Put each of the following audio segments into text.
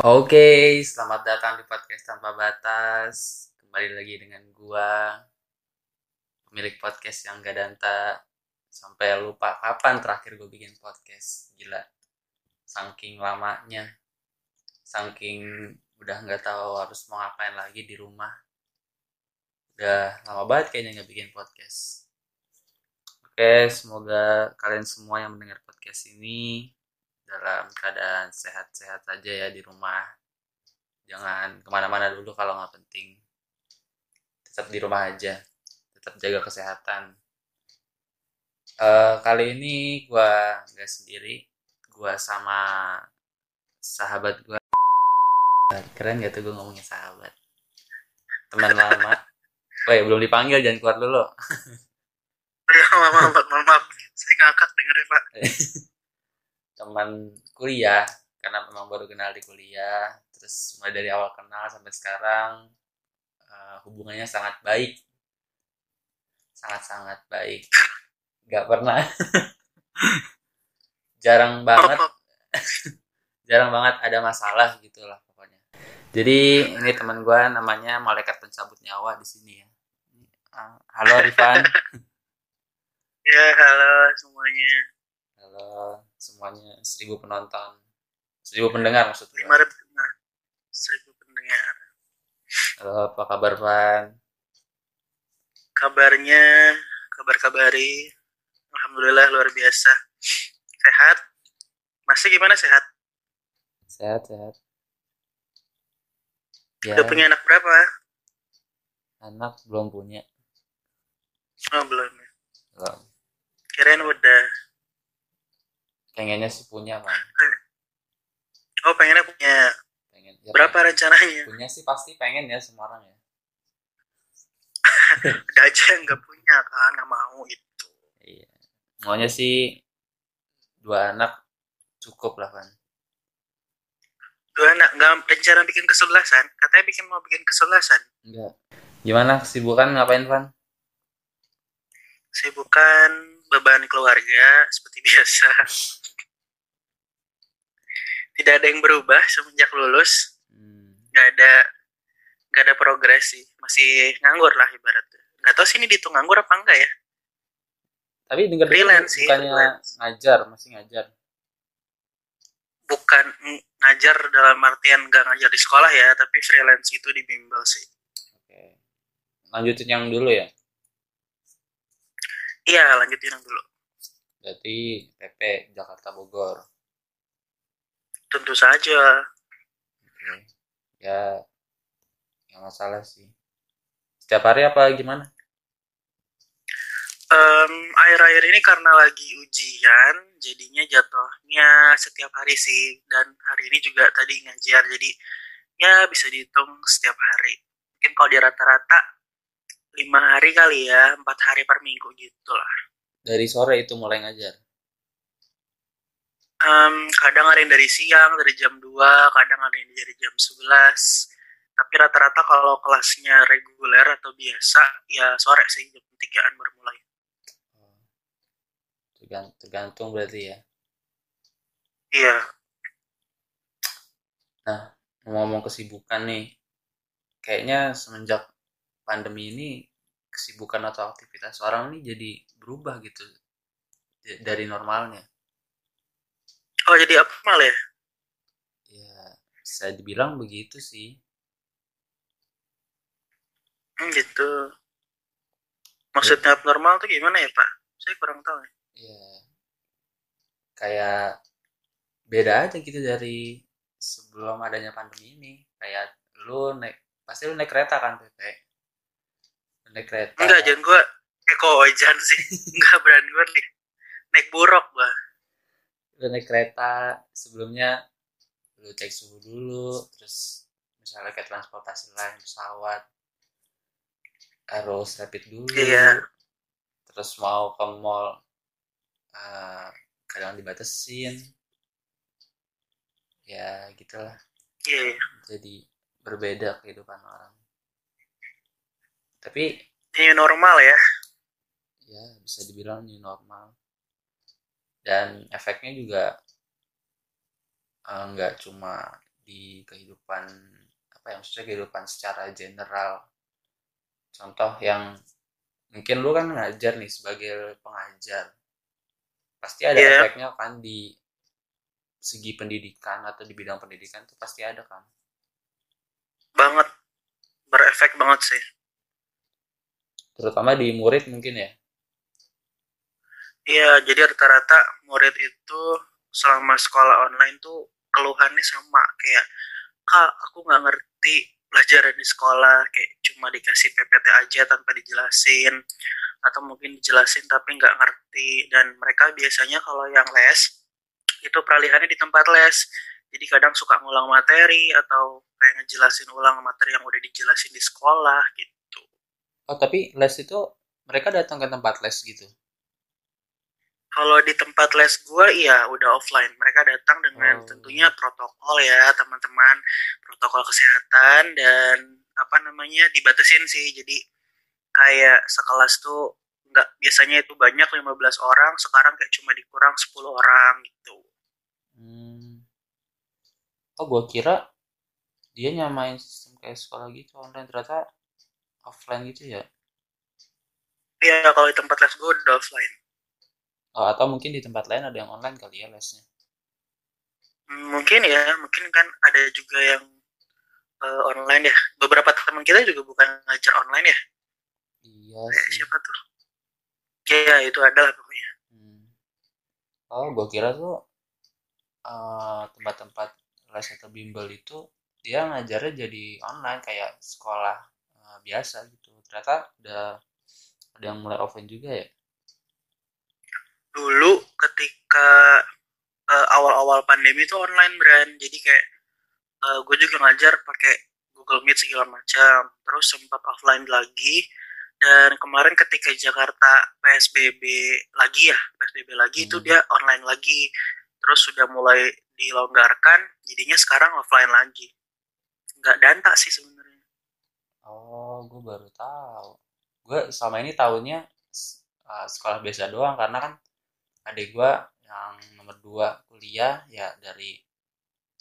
Oke, selamat datang di podcast tanpa batas. Kembali lagi dengan gua, pemilik podcast yang gak danta. Sampai lupa kapan terakhir gue bikin podcast. Gila, saking lamanya, saking udah nggak tahu harus mau ngapain lagi di rumah. Udah lama banget kayaknya nggak bikin podcast. Oke, semoga kalian semua yang mendengar podcast ini dalam keadaan sehat-sehat saja ya di rumah. Jangan ke mana-mana dulu kalau nggak penting. Tetap di rumah aja. Tetap jaga kesehatan. Uh, kali ini gue nggak sendiri. Gue sama sahabat gue keren gak tuh gue ngomongin sahabat? Teman lama. Woi, belum dipanggil jangan keluar dulu. Ya, maaf, maaf, maaf. Saya ngakak dengerin, Pak. teman kuliah karena memang baru kenal di kuliah terus mulai dari awal kenal sampai sekarang uh, hubungannya sangat baik. Sangat sangat baik. Nggak pernah. Jarang banget. Jarang banget ada masalah gitulah pokoknya. Jadi ini teman gue namanya malaikat pencabut nyawa di sini ya. Uh, halo Rifan. Ya halo semuanya. Halo semuanya seribu penonton. Seribu pendengar maksudnya lima ribu pendengar. Seribu pendengar. Halo apa kabar Van? Kabarnya kabar kabari alhamdulillah luar biasa. Sehat? Masih gimana sehat? Sehat sehat. Ya. udah punya anak berapa? Anak belum punya. Oh belum ya. Belum. Kirain udah pengennya sih punya man oh pengennya punya. Pengen ya, berapa pengen. rencananya? Punya sih pasti pengen ya semua orang ya. Ada aja yang nggak punya kan nggak mau itu. Iya. Maunya sih dua anak cukup lah kan dua anak nggak rencana bikin kesebelasan katanya bikin mau bikin kesebelasan enggak gimana kesibukan ngapain Van? Sibukan beban keluarga seperti biasa tidak ada yang berubah semenjak lulus. Hmm. nggak ada nggak ada progres sih. Masih nganggur lah ibaratnya. Nggak tahu sih ini dihitung nganggur apa enggak ya. Tapi dengar freelance sih bukannya freelance. ngajar masih ngajar. Bukan ngajar dalam artian nggak ngajar di sekolah ya tapi freelance itu di bimbel sih. Oke. Lanjutin yang dulu ya? Iya lanjutin yang dulu. Berarti PP Jakarta Bogor tentu saja. Ya nggak masalah sih. Setiap hari apa gimana? Um, akhir-akhir ini karena lagi ujian jadinya jatuhnya setiap hari sih. Dan hari ini juga tadi ngajar jadi ya bisa dihitung setiap hari. Mungkin kalau di rata-rata lima hari kali ya empat hari per minggu gitu lah. Dari sore itu mulai ngajar um, kadang ada yang dari siang dari jam 2 kadang ada yang dari jam 11 tapi rata-rata kalau kelasnya reguler atau biasa ya sore sih jam tigaan baru mulai. Tergantung berarti ya. Iya. Nah ngomong kesibukan nih kayaknya semenjak pandemi ini kesibukan atau aktivitas orang ini jadi berubah gitu dari normalnya Oh jadi abnormal ya? Ya bisa dibilang begitu sih. Hmm, gitu. Maksudnya ya. abnormal tuh gimana ya Pak? Saya kurang tahu. Ya kayak beda aja gitu dari sebelum adanya pandemi ini. Kayak lu naik pasti lu naik kereta kan Pepe? Naik kereta. Enggak, jangan gua Eko jangan sih. Enggak berani gue naik naik buruk gua lu naik kereta sebelumnya lu cek suhu dulu terus misalnya kayak transportasi lain pesawat harus rapid dulu. Iya. terus mau ke mall uh, kadang dibatasin. Ya gitulah. Iya. jadi berbeda kehidupan orang. Tapi new normal ya. Ya bisa dibilang new normal dan efeknya juga nggak uh, cuma di kehidupan apa ya maksudnya kehidupan secara general. Contoh yang mungkin lu kan ngajar nih sebagai pengajar. Pasti ada Iya. efeknya kan di segi pendidikan atau di bidang pendidikan tuh pasti ada kan? Banget. Berefek banget sih. Terutama di murid mungkin ya Iya, jadi rata-rata murid itu selama sekolah online tuh keluhannya sama kayak kak aku nggak ngerti pelajaran di sekolah kayak cuma dikasih PPT aja tanpa dijelasin atau mungkin dijelasin tapi nggak ngerti. Dan mereka biasanya kalau yang les itu peralihannya di tempat les. Jadi kadang suka ngulang materi atau kayak ngejelasin ulang materi yang udah dijelasin di sekolah gitu. Oh tapi les itu mereka datang ke tempat les gitu Kalau di tempat les gue iya udah offline. Mereka datang dengan Oh. tentunya protokol ya teman-teman, protokol kesehatan dan apa namanya dibatasin sih. Jadi kayak sekelas tuh nggak biasanya itu banyak 15 orang, sekarang kayak cuma dikurang 10 orang gitu. Hmm. Oh, gua kira dia nyamain sistem kayak sekolah gitu online ternyata offline gitu ya. Iya kalau di tempat les gue udah offline. Oh, atau mungkin di tempat lain ada yang online kali ya lesnya. Hmm, Mungkin ya, mungkin kan ada juga yang eh, online ya. Beberapa teman kita juga bukan ngajar online ya. Iya sih. siapa tuh? Iya itu adalah pokoknya. Hmm. Oh, gua kira tuh eh, tempat-tempat les atau bimbel itu dia ngajarnya jadi online kayak sekolah eh, biasa gitu. Ternyata udah ada yang mulai offline juga ya. Dulu ketika eh, awal-awal pandemi itu online brand jadi kayak gue juga ngajar pakai Google Meet segala macam. Terus sempat offline lagi. Dan kemarin ketika Jakarta PSBB lagi ya PSBB lagi itu Hmm. dia online lagi. Terus sudah mulai dilonggarkan jadinya sekarang offline lagi. Nggak danta sih sebenarnya. Oh, gue baru tahu. Gue selama ini tahunya s- uh, sekolah biasa doang karena kan adik gue yang nomor dua kuliah ya dari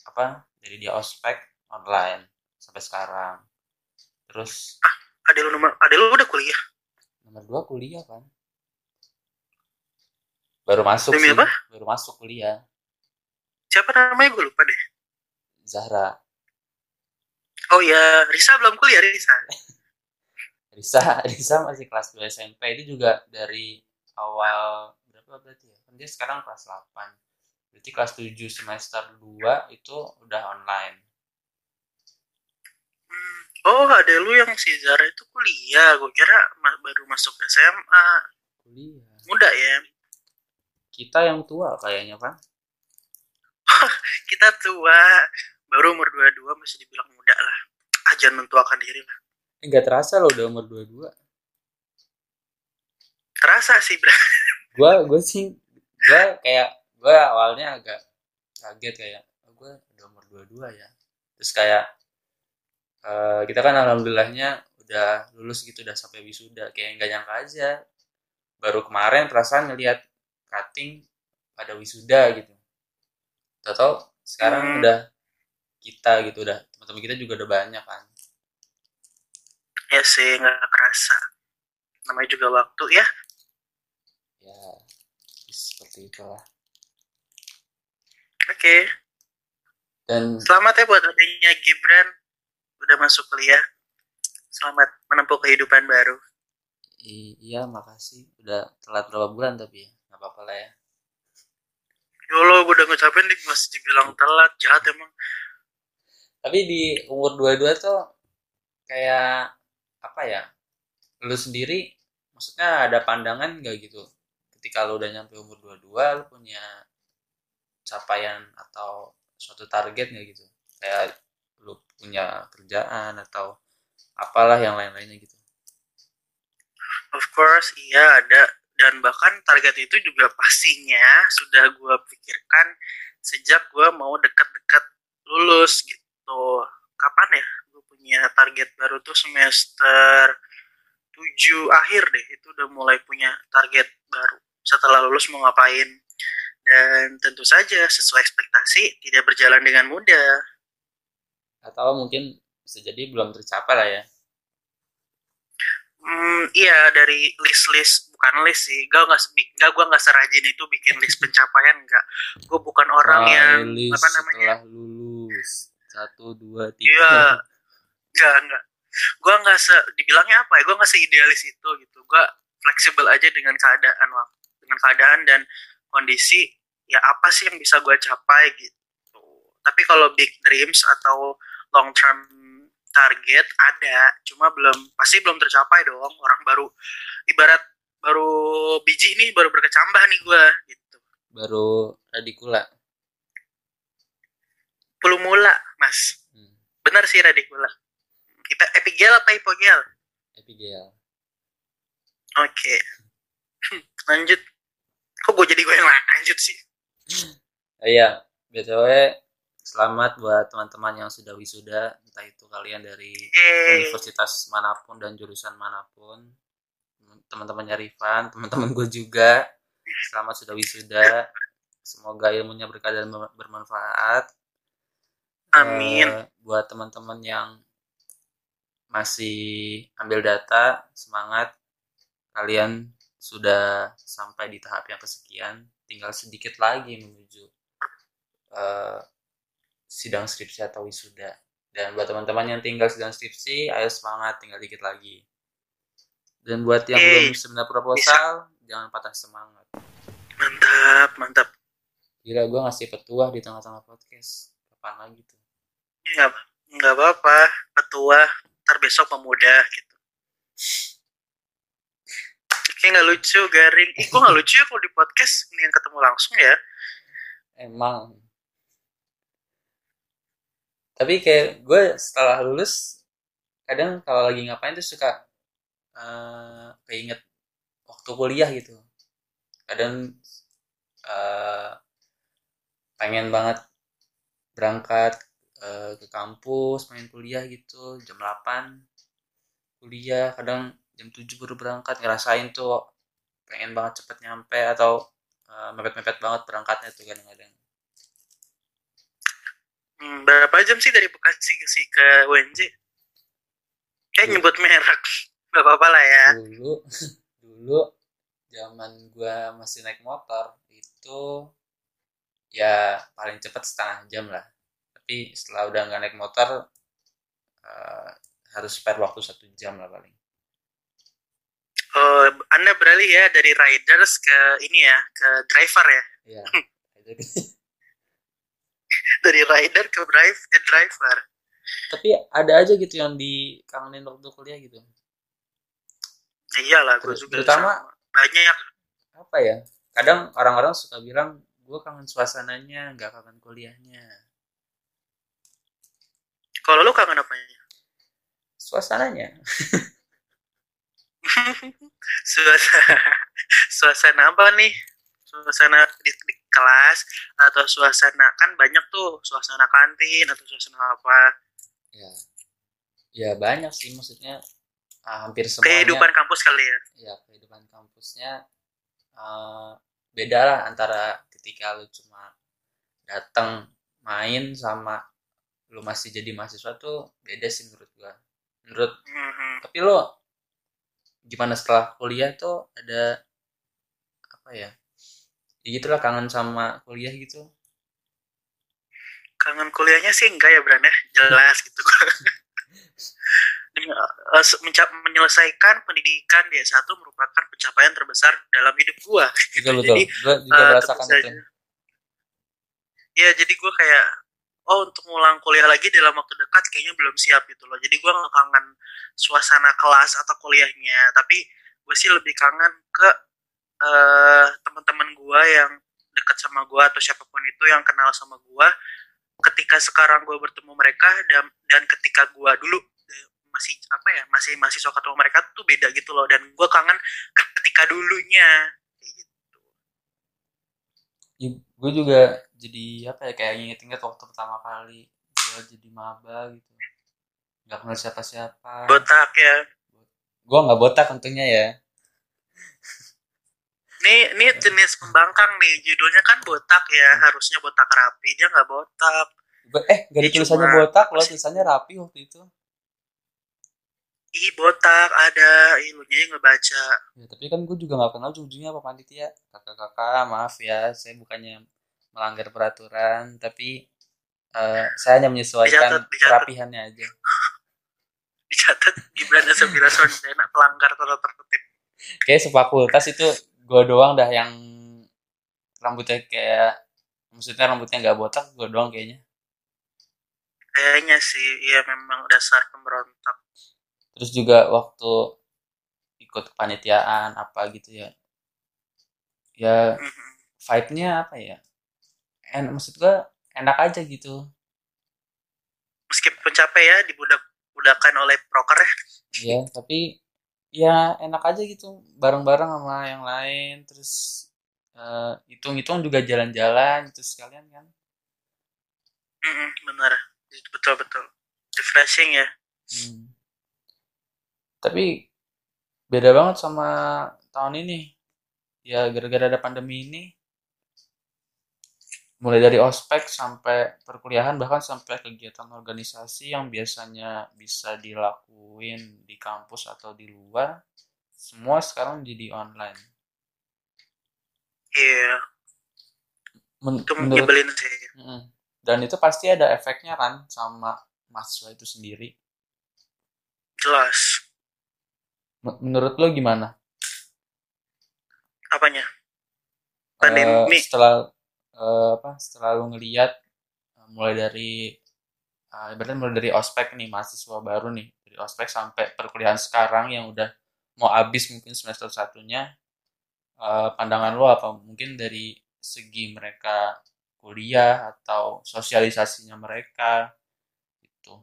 apa dari dia ospek online sampai sekarang. Terus ada lu nomor ada lu udah kuliah nomor dua kuliah kan. Baru masuk Demi sih, apa? baru masuk kuliah. siapa namanya gue lupa deh Zahra, oh ya Risa belum kuliah Risa Risa, Risa masih kelas 2 SMP itu juga dari awal berapa berarti ya? Kan dia sekarang kelas 8. Berarti kelas 7 semester 2 itu udah online. Hmm. Oh, ada lu yang si Zara itu kuliah. Gue kira baru masuk SMA. Kuliah. Muda ya. Kita yang tua kayaknya kan? Kita tua. Baru umur 22 masih dibilang muda lah. Ah, jangan mentuakan diri lah. Enggak terasa loh udah umur 22. Terasa sih, Bra. Gua gue sih gua kayak gua awalnya agak kaget kayak oh, gua udah umur 22 ya. Terus kayak eh, kita kan alhamdulillahnya udah lulus gitu udah sampai wisuda kayak nggak nyangka aja baru kemarin perasaan ngelihat cutting pada wisuda gitu tahu sekarang Hmm. udah kita gitu udah teman-teman kita juga udah banyak kan Ya sih, nggak kerasa. Namanya juga waktu ya. Ya seperti itulah Oke. dan Selamat ya buat adanya Gibran. Udah masuk kuliah. Selamat menempuh kehidupan baru. iya makasih udah telat berapa bulan tapi ya nggak apa-apa lah ya Yolo, gue udah ngucapin nih masih dibilang telat. Jahat emang. tapi di umur 22 tuh kayak apa ya lu sendiri maksudnya ada pandangan gak gitu ketika lu udah nyampe umur 22 lu punya capaian atau suatu target gak gitu kayak lu punya kerjaan atau apalah yang lain-lainnya gitu Of course, iya ada. Dan bahkan target itu juga pastinya sudah gue pikirkan sejak gue mau deket-deket lulus gitu. Kapan ya gue punya target baru tuh semester 7 akhir deh. Itu udah mulai punya target baru. Setelah lulus mau ngapain. Dan tentu saja sesuai ekspektasi tidak berjalan dengan mudah. atau mungkin bisa jadi belum tercapai lah ya Hmm, iya dari list-list bukan list sih, gue nggak nggak gue nggak serajin itu bikin list pencapaian nggak. Gue bukan orang Wah, yang apa namanya? setelah lulus satu dua tiga Iya, nggak nggak. Gue nggak se, dibilangnya apa ya? Gue nggak seidealis itu gitu. Gue fleksibel aja dengan keadaan waktu, dengan keadaan dan kondisi. Ya apa sih yang bisa gue capai gitu. Tapi kalau big dreams atau long term target ada, cuma belum pasti belum tercapai dong. Orang baru ibarat baru biji nih baru berkecambah nih gue gitu. baru radikula Belum mula, Mas. hmm. Benar sih radikula. Kita epigel apa hipogel? epigel Oke. Hmm, Lanjut. Kok gue jadi gue yang lanjut sih? Oh iya btw selamat buat teman-teman yang sudah wisuda entah itu kalian dari Yeay. universitas mana pun dan jurusan mana pun teman-temannya Rifan teman-teman gue juga selamat sudah wisuda semoga ilmunya berkah dan ber- bermanfaat Amin. Eh, buat teman-teman yang masih ambil data semangat kalian sudah sampai di tahap yang kesekian tinggal sedikit lagi menuju eh, sidang skripsi atau wisuda dan buat teman-teman yang tinggal sidang skripsi ayo semangat tinggal dikit lagi dan buat yang Yeay. belum seminar proposal jangan patah semangat Mantap, mantap. gila gue ngasih petua di tengah-tengah podcast kapan lagi tuh Nggak, nggak apa-apa. Petua, ntar besok pemuda gitu. Kayak nggak lucu, garing. Ih, gue nggak lucu ya kalau di podcast ini yang ketemu langsung ya. emang tapi kayak gue setelah lulus kadang kalau lagi ngapain tuh suka eh keinget waktu kuliah gitu kadang eh, pengen banget berangkat eh, ke kampus main kuliah gitu jam 8 kuliah kadang jam 7 baru berangkat ngerasain tuh pengen banget cepet nyampe atau eh, mepet-mepet banget berangkatnya tuh kadang-kadang Hmm, berapa jam sih dari Bekasi ke, si ke UNJ? Kayak Iya. nyebut merek. Gak apa-apa lah ya. dulu dulu zaman gua masih naik motor itu ya paling cepat setengah jam lah tapi setelah udah nggak naik motor eh, harus spare waktu satu jam lah paling Oh, Anda beralih ya dari riders ke ini ya, ke driver ya. ya Dari rider ke drive, eh, driver. tapi ada aja gitu yang dikangenin waktu kuliah gitu Ya iyalah, gue Ter- juga terutama- banyak. apa ya kadang orang-orang suka bilang gue kangen suasananya nggak kangen kuliahnya Kalau lu kangen apanya? suasananya suasana suasana apa nih? Suasana di, di kelas atau suasana kan banyak tuh suasana kantin atau suasana apa? Ya. Ya banyak sih maksudnya ah, hampir semuanya. Kehidupan kampus kali ya? Ya kehidupan kampusnya eh, beda lah antara ketika lu cuma datang main sama lu masih jadi mahasiswa tuh beda sih menurut gua. Menurut Mhm. tapi lo gimana setelah kuliah tuh ada apa ya ya gitulah kangen sama kuliah gitu. Kangen kuliahnya sih enggak ya Bran ya? Jelas gitu. Eh, menyelesaikan pendidikan di S1 merupakan pencapaian terbesar dalam hidup gua. Betul betul. Jadi, gua juga merasakan tentu itu. Ya jadi gue kayak oh untuk ngulang kuliah lagi dalam waktu dekat kayaknya belum siap gitu loh. Jadi gue nggak kangen suasana kelas atau kuliahnya. Tapi gue sih lebih kangen ke eh teman-teman gue yang dekat sama gue atau siapa pun itu yang kenal sama gue ketika sekarang gue bertemu mereka dan dan ketika gue dulu eh, masih apa ya masih mahasiswa ketemu mereka tuh beda gitu loh. Dan gue kangen ketika dulunya. Gitu. Gue juga jadi apa ya kayak inget-inget waktu pertama kali gue jadi maba gitu nggak kenal siapa-siapa botak ya gue nggak botak untungnya ya Nih, ini jenis pembangkang nih. Judulnya kan botak ya, harusnya botak rapi. Dia nggak botak. eh gak ada Ya, tulisannya cuma- botak loh tulisannya rapi waktu itu ih botak ada ih lu nya yang ngebaca ya tapi kan gue juga nggak kenal ujungnya apa panitia kakak-kakak maaf ya saya bukannya melanggar peraturan tapi eh, saya hanya menyesuaikan Dicatat, dicatat. kerapihannya aja. Dicatat Gibran dan Sabira Sondana pelanggar tata tertib. Kayak sefakultas itu gue doang dah yang rambutnya kayak maksudnya rambutnya nggak botak gue doang kayaknya. Kayaknya sih iya memang dasar pemberontak. Terus juga waktu ikut kepanitiaan apa gitu ya. Ya Mhm. vibe-nya apa ya en maksud gue enak aja gitu. Meskipun capek ya dibudak budakan oleh proker ya. Ya tapi ya enak aja gitu bareng-bareng sama yang lain terus eh, hitung-hitung juga jalan-jalan gitu sekalian kan. Mhm, benar. Betul betul refreshing ya. Hmm. Tapi beda banget sama tahun ini. Ya gara-gara ada pandemi ini, mulai dari ospek sampai perkuliahan bahkan sampai kegiatan organisasi yang biasanya bisa dilakuin di kampus atau di luar, semua sekarang jadi online. iya Men- itu menurut sih Mm. dan itu pasti ada efeknya kan sama mahasiswa itu sendiri. jelas Men- Menurut lo gimana? apanya Eh, Pandemi. setelah eh, apa setelah lu ngeliat eh, mulai dari eh, ibaratnya mulai dari ospek nih mahasiswa baru nih. Dari ospek sampai perkuliahan sekarang yang udah mau habis mungkin semester satunya eh, pandangan lo apa? Mungkin dari segi mereka kuliah atau sosialisasinya mereka gitu.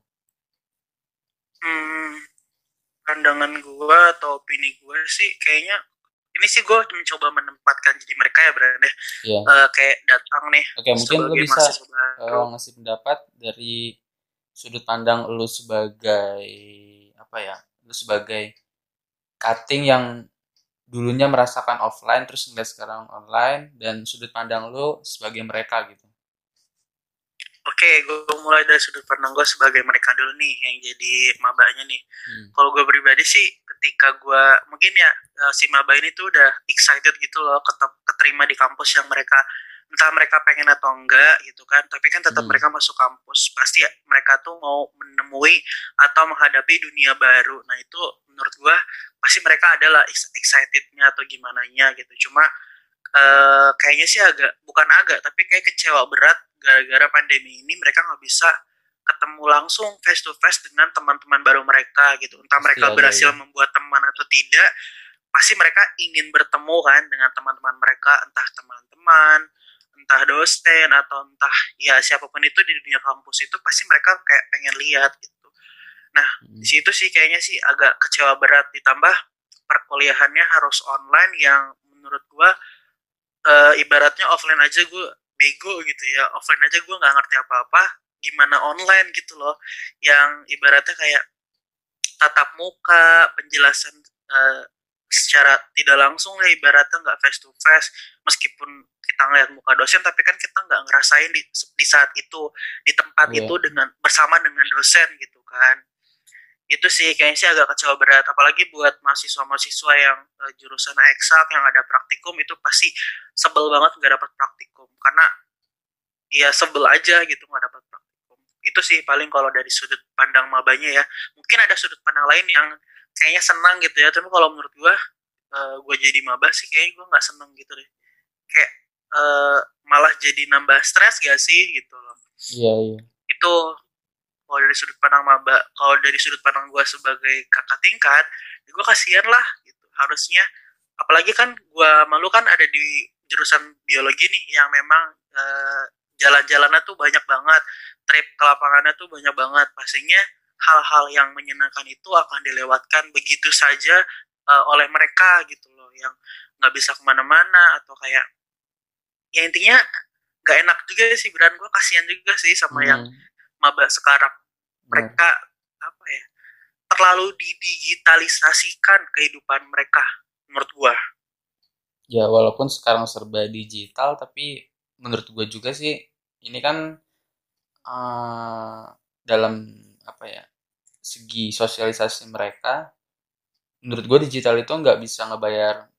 Hmm, pandangan gua atau opini gua sih kayaknya ini sih gua mencoba menempatkan jadi mereka ya Bran ya. Iya. Eh, kayak datang nih oke mungkin lo sebagai bisa baru. ngasih pendapat dari sudut pandang lu sebagai apa ya lu sebagai cutting yang dulunya merasakan offline terus ngeliat sekarang online dan sudut pandang lu sebagai mereka gitu Oke, gue mulai dari sudut pandang gue sebagai mereka dulu nih yang jadi mabanya nih. Hmm. Kalau gue pribadi sih, ketika gue mungkin ya eh, si maba ini tuh udah excited gitu loh keterima di kampus yang mereka entah mereka pengen atau enggak gitu kan. Tapi kan tetap Hmm. mereka masuk kampus, pasti ya, mereka tuh mau menemui atau menghadapi dunia baru. Nah itu menurut gue pasti mereka adalah ex- excitednya atau gimana nya gitu. Cuma eh, kayaknya sih agak bukan agak tapi kayak kecewa berat gara-gara pandemi ini mereka nggak bisa ketemu langsung face to face dengan teman-teman baru mereka gitu entah mereka ada, berhasil ya. membuat teman atau tidak pasti mereka ingin bertemu kan dengan teman-teman mereka entah teman-teman entah dosen atau entah ya siapa pun itu di dunia kampus itu pasti mereka kayak pengen lihat gitu Hmm. di situ sih kayaknya sih agak kecewa berat ditambah perkuliahannya harus online yang menurut gua eh, ibaratnya offline aja gue bego gitu ya. Offline aja gue nggak ngerti apa-apa gimana online gitu loh. Yang ibaratnya kayak tatap muka penjelasan eh, secara tidak langsung lah ibaratnya nggak face to face meskipun kita ngeliat muka dosen tapi kan kita nggak ngerasain di, di saat itu di tempat Iya. itu dengan bersama dengan dosen gitu kan itu sih kayaknya sih agak kecewa berat. Apalagi buat mahasiswa-mahasiswa yang eh, jurusan eksak yang ada praktikum itu pasti sebel banget nggak dapat praktikum. Karena ya sebel aja gitu nggak dapat praktikum. Itu sih paling kalau dari sudut pandang mabanya ya. Mungkin ada sudut pandang lain yang kayaknya senang gitu ya. Tapi kalau menurut gua eh, gua jadi maba sih kayaknya gua nggak seneng gitu deh. Kayak eh, malah jadi nambah stres gak sih gitu loh. Iya iya. Itu kalau dari sudut pandang maba kalau dari sudut pandang gue sebagai kakak tingkat ya gue kasihan lah gitu. Harusnya apalagi kan gue malu kan ada di jurusan biologi nih yang memang eh, jalan-jalannya tuh banyak banget trip ke lapangannya tuh banyak banget. Pastinya hal-hal yang menyenangkan itu akan dilewatkan begitu saja eh, oleh mereka gitu loh. Yang nggak bisa ke mana-mana atau kayak ya intinya nggak enak juga sih Bran gue kasihan juga sih sama yang Hmm, maba sekarang benar. mereka apa ya terlalu didigitalisasikan kehidupan mereka menurut gua. Ya walaupun sekarang serba digital tapi menurut gue juga sih ini kan uh, dalam apa ya segi sosialisasi mereka menurut gue digital itu nggak bisa ngebayar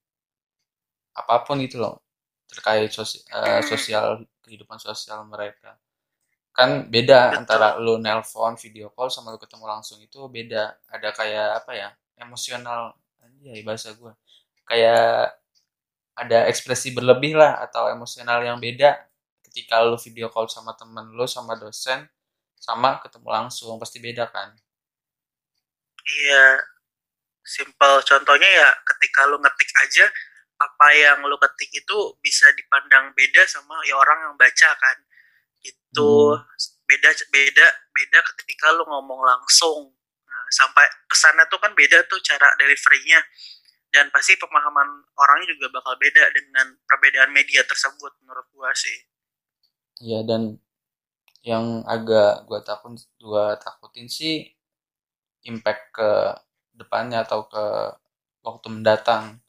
apa pun itu loh terkait sosial, uh, sosial kehidupan sosial mereka kan beda Betul. antara lu nelpon video call sama lu ketemu langsung itu beda. Ada kayak apa ya emosional aja bahasa gue kayak ada ekspresi berlebih lah atau emosional yang beda ketika lu video call sama temen lu sama dosen sama ketemu langsung pasti beda kan? Iya. Simple contohnya ya ketika lu ngetik aja apa yang lu ketik itu bisa dipandang beda sama ya orang yang baca kan itu hmm. beda beda beda ketika lu ngomong langsung. Nah, sampai kesannya tuh kan beda tuh cara deliverynya. Dan pasti pemahaman orangnya juga bakal beda dengan perbedaan media tersebut menurut gua sih. Iya dan yang agak gua takut gua takutin sih impact ke depannya atau ke waktu mendatang.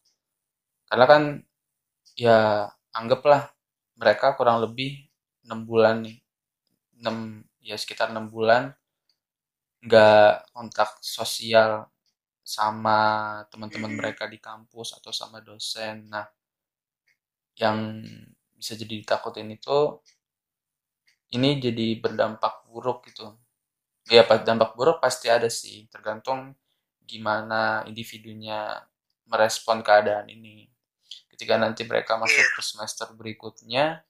Karena kan ya anggaplah mereka kurang lebih enam bulan nih. Enam ya sekitar enam bulan nggak kontak sosial sama teman-teman mereka di kampus atau sama dosen. Nah yang bisa jadi ditakutin itu ini jadi berdampak buruk gitu. Ya dampak buruk pasti ada sih tergantung gimana individunya merespon keadaan ini. Ketika nanti mereka masuk iya. ke semester berikutnya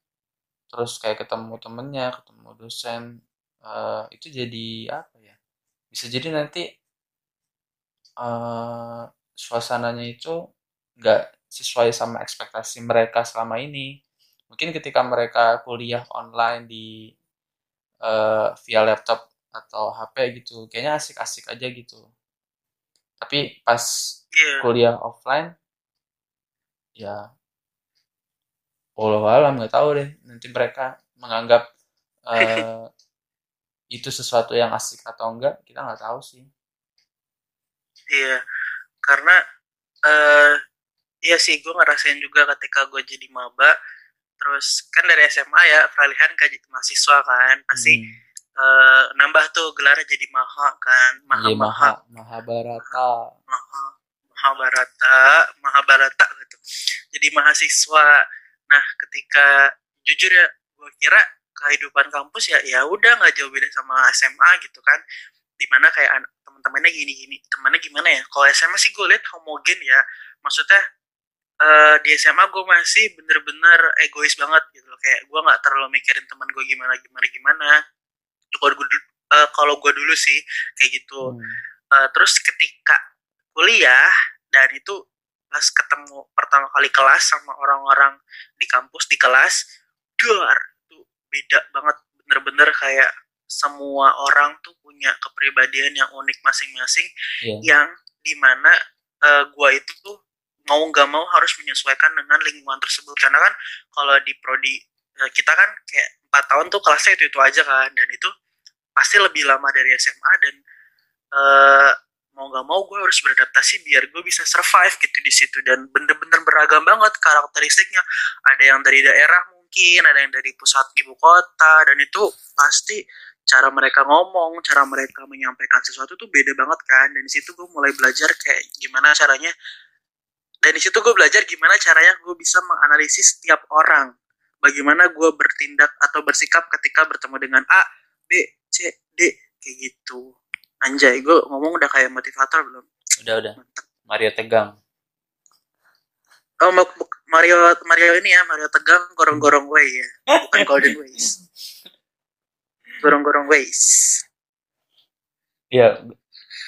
terus kayak ketemu temennya ketemu dosen uh, itu jadi apa ya? Bisa jadi nanti uh, suasananya itu nggak sesuai sama ekspektasi mereka selama ini. Mungkin ketika mereka kuliah online di uh, via laptop atau HP gitu kayaknya asik-asik aja gitu. Tapi pas yeah. kuliah offline ya Allah alam nggak tahu deh nanti mereka menganggap uh, itu sesuatu yang asik atau enggak kita nggak tahu sih iya karena uh, iya sih gue ngerasain juga ketika gue jadi maba terus kan dari SMA ya peralihan ke mahasiswa kan pasti hmm. uh, nambah tuh gelarnya jadi maha kan maha iya, maha maha barata maha Mahabharata, Mahabharata gitu. Jadi mahasiswa. Nah, ketika jujur ya, gue kira kehidupan kampus ya ya udah nggak jauh beda sama SMA gitu kan. Di mana kayak teman-temannya gini-gini, temannya gimana ya? Kalau SMA sih gue lihat homogen ya. Maksudnya uh, di SMA gue masih bener-bener egois banget gitu loh. Kayak gue nggak terlalu mikirin teman gue gimana gimana gimana. Kalau gue uh, kalau gue dulu sih kayak gitu. Hmm. Uh, terus ketika kuliah dan itu pas ketemu pertama kali kelas sama orang-orang di kampus di kelas dar itu beda banget bener-bener kayak semua orang tuh punya kepribadian yang unik masing-masing yeah. yang di mana uh, gua itu tuh mau nggak mau harus menyesuaikan dengan lingkungan tersebut karena kan kalau di prodi uh, kita kan kayak empat tahun tuh kelasnya itu itu aja kan dan itu pasti lebih lama dari SMA dan uh, mau nggak mau gue harus beradaptasi biar gue bisa survive gitu di situ. Dan bener-bener beragam banget karakteristiknya. Ada yang dari daerah mungkin ada yang dari pusat ibu kota dan itu pasti cara mereka ngomong cara mereka menyampaikan sesuatu tuh beda banget kan. Dan di situ gue mulai belajar kayak gimana caranya dan di situ gue belajar gimana caranya gue bisa menganalisis setiap orang. Bagaimana gue bertindak atau bersikap ketika bertemu dengan A B C D kayak gitu Anjay, gue ngomong udah kayak motivator belum? Udah udah. Mario Tegang. Oh, Mario Mario ini ya, Mario Tegang gorong-gorong way ya, bukan Golden Ways. Gorong-gorong ways. Iya.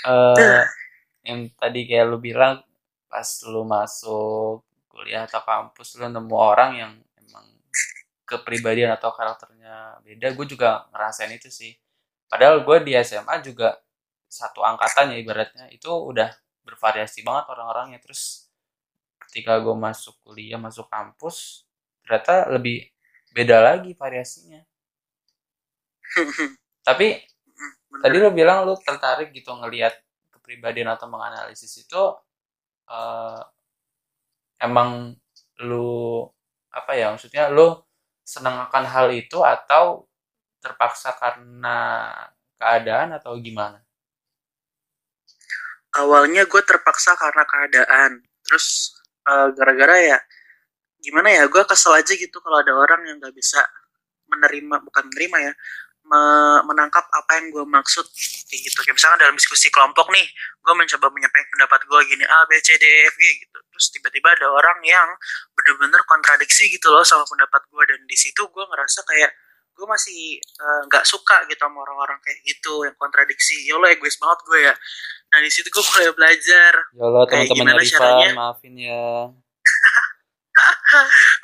Uh, yang tadi kayak lu bilang pas lu masuk kuliah atau kampus lu nemu orang yang emang kepribadian atau karakternya beda gue juga ngerasain itu sih padahal gue di SMA juga satu angkatan ya ibaratnya. Itu udah bervariasi banget orang-orangnya. Terus ketika gue masuk kuliah masuk kampus ternyata lebih beda lagi variasinya. Tapi Bener. tadi lo bilang lo tertarik gitu ngelihat kepribadian atau menganalisis itu uh, emang lu apa ya maksudnya lo senang akan hal itu atau terpaksa karena keadaan atau gimana awalnya gue terpaksa karena keadaan. Terus uh, gara-gara ya gimana ya gue kesel aja gitu kalau ada orang yang nggak bisa menerima bukan menerima ya me menangkap apa yang gue maksud kayak gitu. Kayak misalnya dalam diskusi kelompok nih gue mencoba menyampaikan pendapat gue gini a b c d e f g gitu. Terus tiba-tiba ada orang yang bener-bener kontradiksi gitu loh sama pendapat gue dan di situ gue ngerasa kayak gue masih eh, nggak uh, suka gitu sama orang-orang kayak gitu yang kontradiksi. Ya lo egois banget gue ya. Nah di situ gue mulai belajar. Ya lo teman-teman caranya? maafin ya.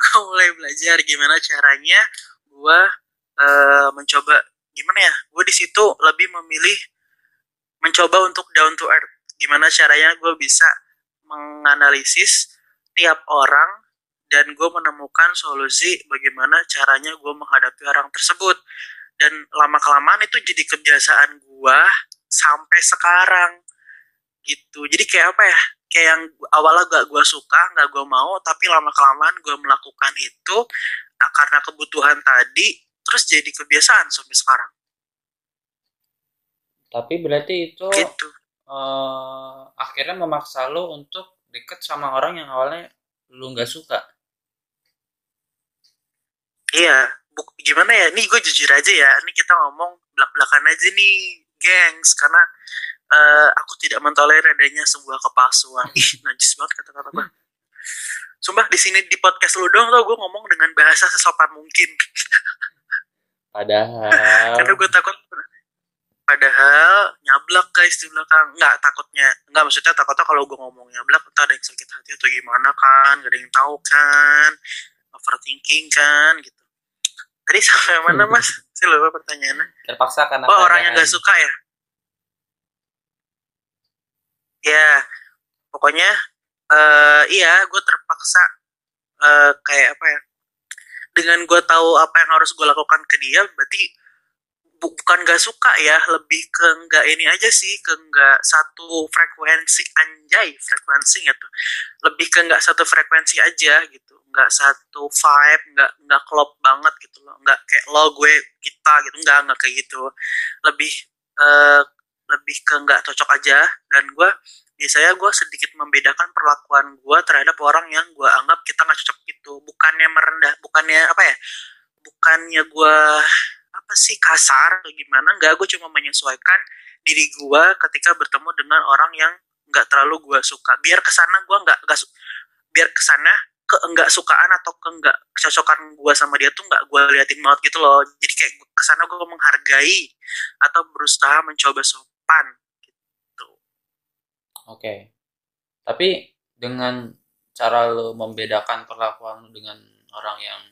Gue mulai belajar gimana caranya gue uh, mencoba gimana ya gue di situ lebih memilih mencoba untuk down to earth. Gimana caranya gue bisa menganalisis tiap orang dan gue menemukan solusi bagaimana caranya gue menghadapi orang tersebut. Dan lama kelamaan itu jadi kebiasaan gue sampai sekarang gitu. Jadi kayak apa ya kayak yang awalnya gak gue suka gak gue mau tapi lama kelamaan gue melakukan itu nah, karena kebutuhan tadi terus jadi kebiasaan sampai sekarang. Tapi berarti itu gitu. uh, akhirnya memaksa lo untuk deket sama orang yang awalnya lu nggak suka iya buk gimana ya nih gue jujur aja ya ini kita ngomong belak belakan aja nih gengs karena uh, aku tidak mentolerir adanya sebuah kepalsuan ih najis banget kata-kata gue Sumpah di sini di podcast lu dong tuh gue ngomong dengan bahasa sesopan mungkin. Padahal. Karena gue takut. Padahal nyablak guys di belakang. Nggak takutnya. Nggak maksudnya takutnya kalau gue ngomong nyablak entah ada yang sakit hati atau gimana kan. Gak ada yang tahu kan. Overthinking kan gitu. Tadi sampai mana mas? Saya lupa pertanyaannya. Terpaksa karena Oh orang yang gak suka ya? Ya, pokoknya uh, iya gue terpaksa uh, kayak apa ya dengan gue tahu apa yang harus gue lakukan ke dia berarti bukan gak suka ya lebih ke nggak ini aja sih ke nggak satu frekuensi anjay frekuensi gitu lebih ke nggak satu frekuensi aja gitu nggak satu vibe nggak nggak klop banget gitu loh. Nggak kayak lo gue kita gitu nggak nggak kayak gitu. Lebih uh, lebih ke nggak cocok aja. Dan gue biasanya gue sedikit membedakan perlakuan gue terhadap orang yang gue anggap kita nggak cocok itu bukannya merendah bukannya apa ya? Bukannya gue apa sih kasar atau gimana nggak gue cuma menyesuaikan diri gue ketika bertemu dengan orang yang nggak terlalu gue suka. Biar ke sana gue nggak nggak biar ke sana ke enggak sukaan atau ke enggak kecocokan gue sama dia tuh nggak gue liatin banget gitu loh. Jadi kayak ke sana gue menghargai atau berusaha mencoba sopan Oke. Tapi dengan cara lo membedakan perlakuan lo dengan orang yang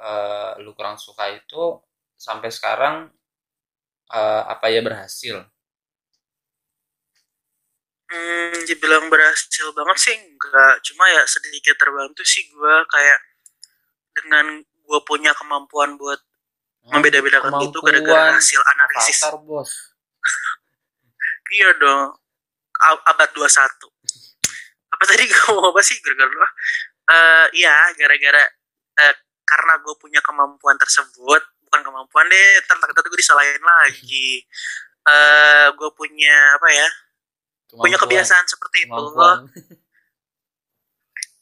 uh, lu kurang suka itu sampai sekarang uh, apa ya berhasil? Hmm, dibilang berhasil banget sih enggak. Cuma ya sedikit terbantu sih gue kayak dengan gue punya kemampuan buat hmm, membeda-bedakan itu gara-gara hasil analisis. Avatar, bos. iya dong abad 21 apa tadi gue mau apa sih gara-gara lu uh, iya gara-gara uh, karena gue punya kemampuan tersebut bukan kemampuan deh ntar takut gue disalahin lagi. Uh, gue punya apa ya kemampuan. punya kebiasaan seperti itu.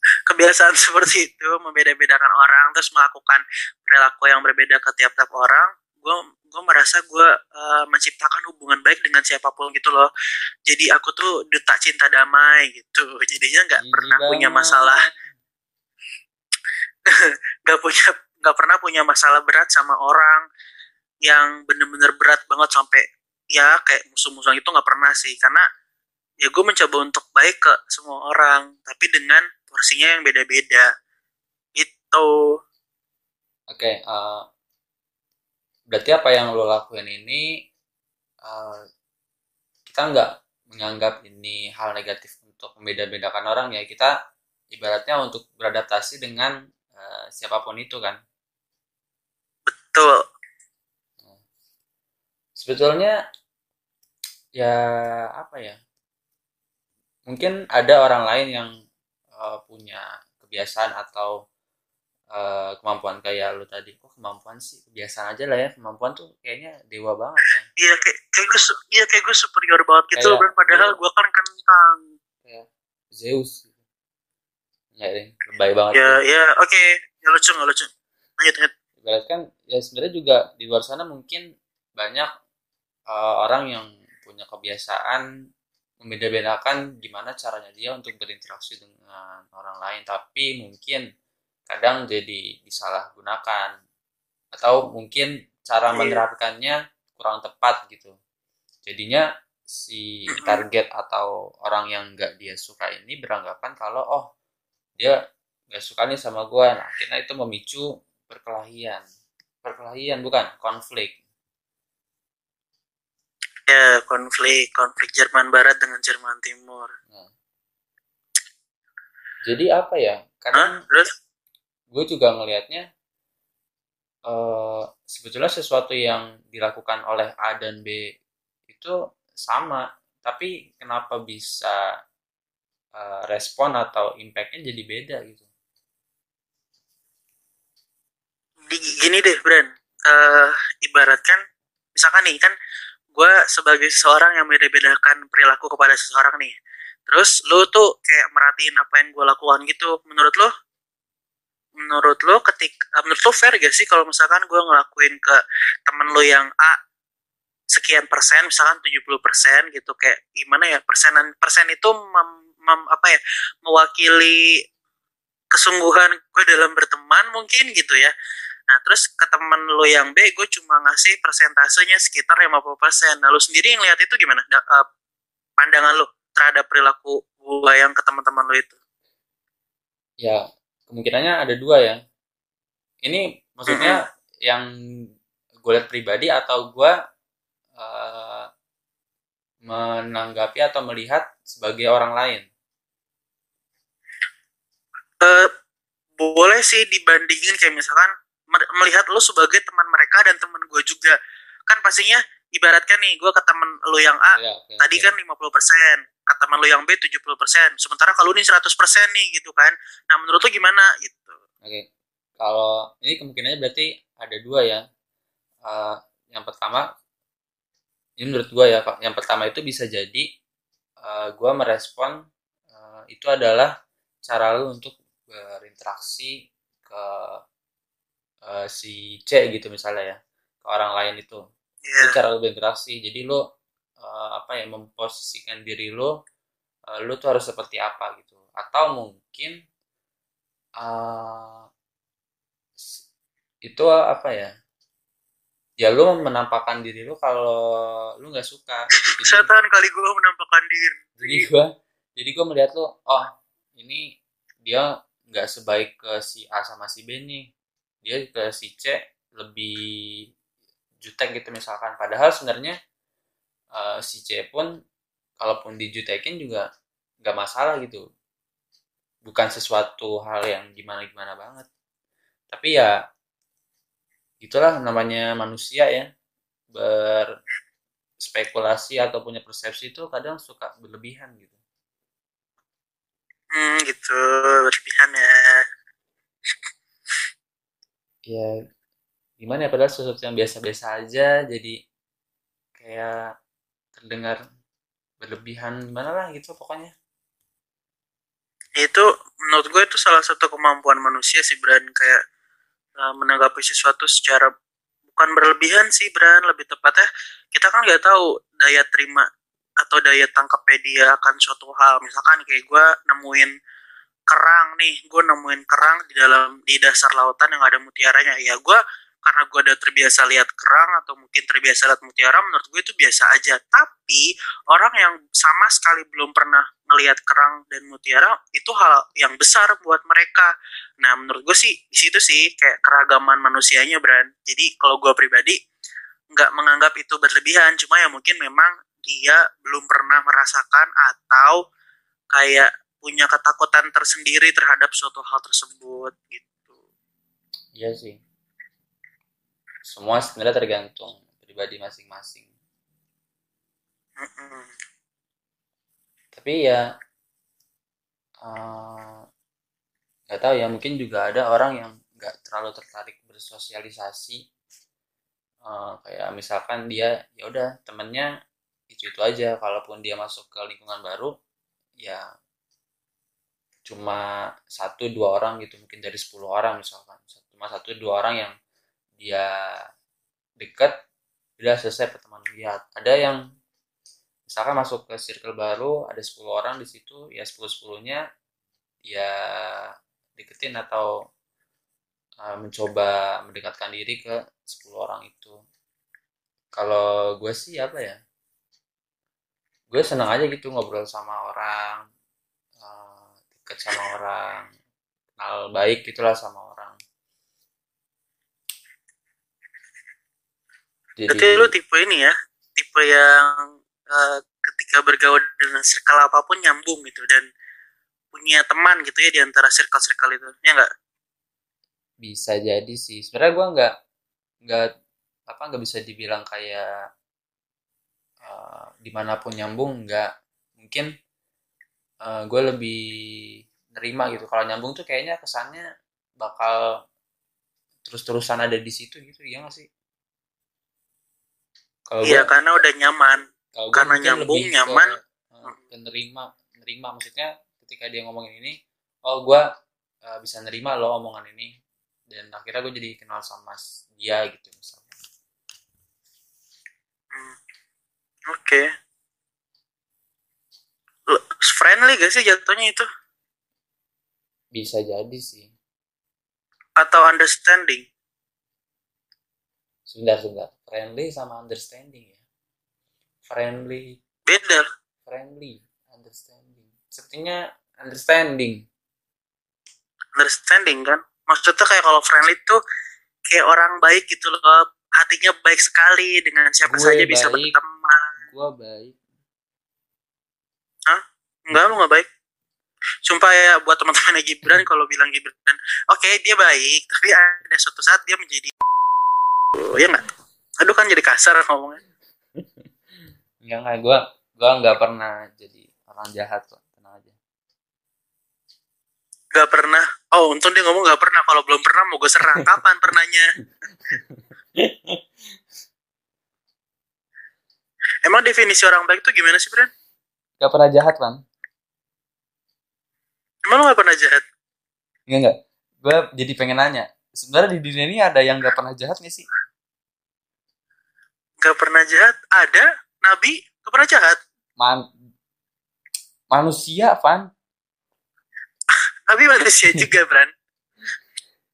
Kebiasaan seperti itu membeda-bedakan orang terus melakukan perilaku yang berbeda ke tiap-tiap orang. Gue gue merasa gue uh, menciptakan hubungan baik dengan siapa pun gitu loh. Jadi aku tuh duta cinta damai gitu. Jadinya nggak pernah banget. punya masalah. Nggak punya nggak pernah punya masalah berat sama orang yang bener-bener berat banget sampai ya kayak musuh-musuh itu nggak pernah sih. Karena ya gue mencoba untuk baik ke semua orang tapi dengan porsinya yang beda-beda. Itu oke okay, uh, eh, berarti apa yang lo lakuin ini uh, kita nggak menganggap ini hal negatif untuk membeda-bedakan orang ya. Kita ibaratnya untuk beradaptasi dengan uh, siapa pun itu kan betul. Sebetulnya ya apa ya? Mungkin ada orang lain yang uh, punya kebiasaan atau uh, kemampuan kayak lu tadi. Kok kemampuan sih? Kebiasaan aja lah ya. Kemampuan tuh kayaknya dewa banget ya. Iya kayak kayak gue iya kayak gue superior banget gitu Kayak- padahal iya. gue kan kentang. Kayak Zeus. Ya deh lebay banget ya ya. ya oke. Ya lucu nggak lucu. Lanjut lanjut Kan ya sebenarnya juga di luar sana mungkin banyak uh, orang yang punya kebiasaan membeda-bedakan gimana caranya dia untuk berinteraksi dengan orang lain. Tapi mungkin kadang jadi disalahgunakan atau mungkin cara Iya. menerapkannya kurang tepat gitu. Jadinya si target atau orang yang nggak dia suka ini beranggapan kalau oh dia nggak suka nih sama gua. Nah akhirnya itu memicu perkelahian. Perkelahian bukan konflik. Ya konflik konflik Jerman Barat dengan Jerman Timur. Jadi apa ya Hah? terus? gue juga ngelihatnya eh sebetulnya sesuatu yang dilakukan oleh A dan B itu sama. Tapi kenapa bisa eh, respon atau impactnya jadi beda gitu di- gini deh Bran Eh ibaratkan misalkan nih kan gue sebagai seseorang yang beda-bedakan perilaku kepada seseorang nih. Terus lu tuh kayak merhatiin apa yang gue lakukan gitu. Menurut lo menurut lo ketik eh, menurut lo fair gak sih kalau misalkan gue ngelakuin ke temen lo yang A sekian persen misalkan 70 persen gitu? Kayak gimana ya persenan persen itu mem- mem- apa ya mewakili kesungguhan gue dalam berteman mungkin gitu ya Nah, terus ke temen lo yang B, gue cuma ngasih persentasenya sekitar 50%. Nah, lo sendiri yang lihat itu gimana? Da- eh, pandangan lo terhadap perilaku gue yang ke teman-teman lo itu? ya kemungkinannya ada dua ya ini maksudnya yang gue lihat pribadi atau gue eh, menanggapi atau melihat sebagai orang lain Eh, boleh sih dibandingin kayak misalkan melihat lo sebagai teman mereka dan teman gue juga. Kan pastinya ibaratkan nih, gue ke temen lo yang A, ya, oke, tadi oke. kan 50%, ke teman lo yang B 70%. Sementara kalau ini 100% nih gitu kan. Nah, menurut lo gimana gitu? Oke, kalau ini kemungkinannya berarti ada dua ya. Eh, yang pertama, ini menurut gua ya. Yang pertama itu bisa jadi eh, gua merespon eh, itu adalah cara lu untuk berinteraksi ke eh, si C gitu misalnya ya, ke orang lain itu. Iya. Itu cara lu berinteraksi. Jadi lu eh, apa ya memposisikan diri lu, eh, lu tuh harus seperti apa gitu. Atau mungkin eh, s- itu apa ya? Ya lu menampakkan diri lu kalau lu nggak suka. Jadi, Setan kali gue menampakkan diri. jadi gua jadi gua melihat lu, oh ini dia nggak sebaik ke si A sama si B nih. Dia ke si C lebih jutek gitu misalkan. Padahal sebenarnya eh, si C pun kalaupun dijutekin juga nggak masalah gitu. Bukan sesuatu hal yang gimana-gimana banget. Tapi ya itulah namanya manusia ya berspekulasi atau punya persepsi itu kadang suka berlebihan gitu. Hmm, gitu. Berlebihan ya. Ya gimana ya padahal sesuatu yang biasa-biasa aja jadi kayak terdengar berlebihan gimana lah gitu pokoknya. itu menurut gue itu salah satu kemampuan manusia sih Bran kayak uh, menanggapi sesuatu secara bukan berlebihan sih Bran lebih tepatnya kita kan nggak tahu daya terima atau daya tangkapnya dia akan suatu hal misalkan kayak gue nemuin kerang nih gue nemuin kerang di dalam di dasar lautan yang ada mutiaranya ya gue karena gue udah terbiasa lihat kerang atau mungkin terbiasa lihat mutiara menurut gue itu biasa aja tapi orang yang sama sekali belum pernah melihat kerang dan mutiara itu hal yang besar buat mereka. Nah, menurut gue sih di situ sih kayak keragaman manusianya, Bran. Jadi kalau gue pribadi nggak menganggap itu berlebihan, cuma ya mungkin memang dia belum pernah merasakan atau kayak punya ketakutan tersendiri terhadap suatu hal tersebut gitu. Iya sih. Semua sebenarnya tergantung pribadi masing-masing. Tapi ya eh, nggak tahu ya mungkin juga ada orang yang nggak terlalu tertarik bersosialisasi uh, kayak misalkan dia ya udah temennya itu itu aja kalaupun dia masuk ke lingkungan baru ya cuma satu dua orang gitu mungkin dari 10 orang misalkan. Cuma satu dua orang yang dia deket udah selesai pertemanan lihat ada yang misalkan masuk ke circle baru ada 10 orang di situ ya 10 sepuluhnya ya deketin atau uh, mencoba mendekatkan diri ke 10 orang itu. Kalau gue sih apa ya gue senang aja gitu ngobrol sama orang deket sama orang kenal baik gitulah sama orang. Jadi Berarti lu tipe ini ya tipe yang uh, ketika bergaul dengan circle apa pun nyambung gitu dan punya teman gitu ya di antara circle-circle itu ya enggak bisa jadi sih. Sebenarnya gue nggak nggak apa nggak bisa dibilang kayak uh, di mana pun nyambung nggak. Mungkin uh, gue lebih nerima gitu. Kalau nyambung tuh kayaknya kesannya bakal terus-terusan ada di situ gitu ya nggak sih? Kalau iya gua, karena udah nyaman. kalau karena nyambung nyaman. ke, uh, penerima nerima. Maksudnya ketika dia ngomongin ini oh gue uh, bisa nerima lo omongan ini. Dan akhirnya gue jadi kenal sama dia gitu misalnya. Hmm. oke. okay. Friendly gak sih jatuhnya itu? Bisa jadi sih. Atau understanding? Sebentar sebentar. Friendly sama understanding ya. Friendly. Beda. Friendly understanding. Sepertinya understanding. Understanding kan? Maksudnya kayak kalau friendly tuh kayak orang baik gitu loh. Hatinya baik sekali dengan siapa gue saja baik. bisa berteman. Gua baik Hah? enggak lu nggak baik. Sumpah ya buat teman-teman Gibran kalau bilang Gibran oke okay, dia baik tapi ada suatu saat dia menjadi oh, ya nggak? Aduh kan jadi kasar ngomongnya. Enggak enggak gue gue nggak pernah jadi orang jahat kok tenang aja. Nggak pernah. Oh untung dia ngomong nggak pernah. Kalau belum pernah mau gue serang. Kapan pernahnya? Emang definisi orang baik itu gimana sih Bran? Gak pernah jahat bang emang lo gak pernah jahat? Enggak enggak gue jadi pengen nanya sebenarnya di dunia ini ada yang gak pernah jahat gak sih? Gak pernah jahat? Ada. Nabi gak pernah jahat. Man manusia, Van. Nabi manusia juga, Bran.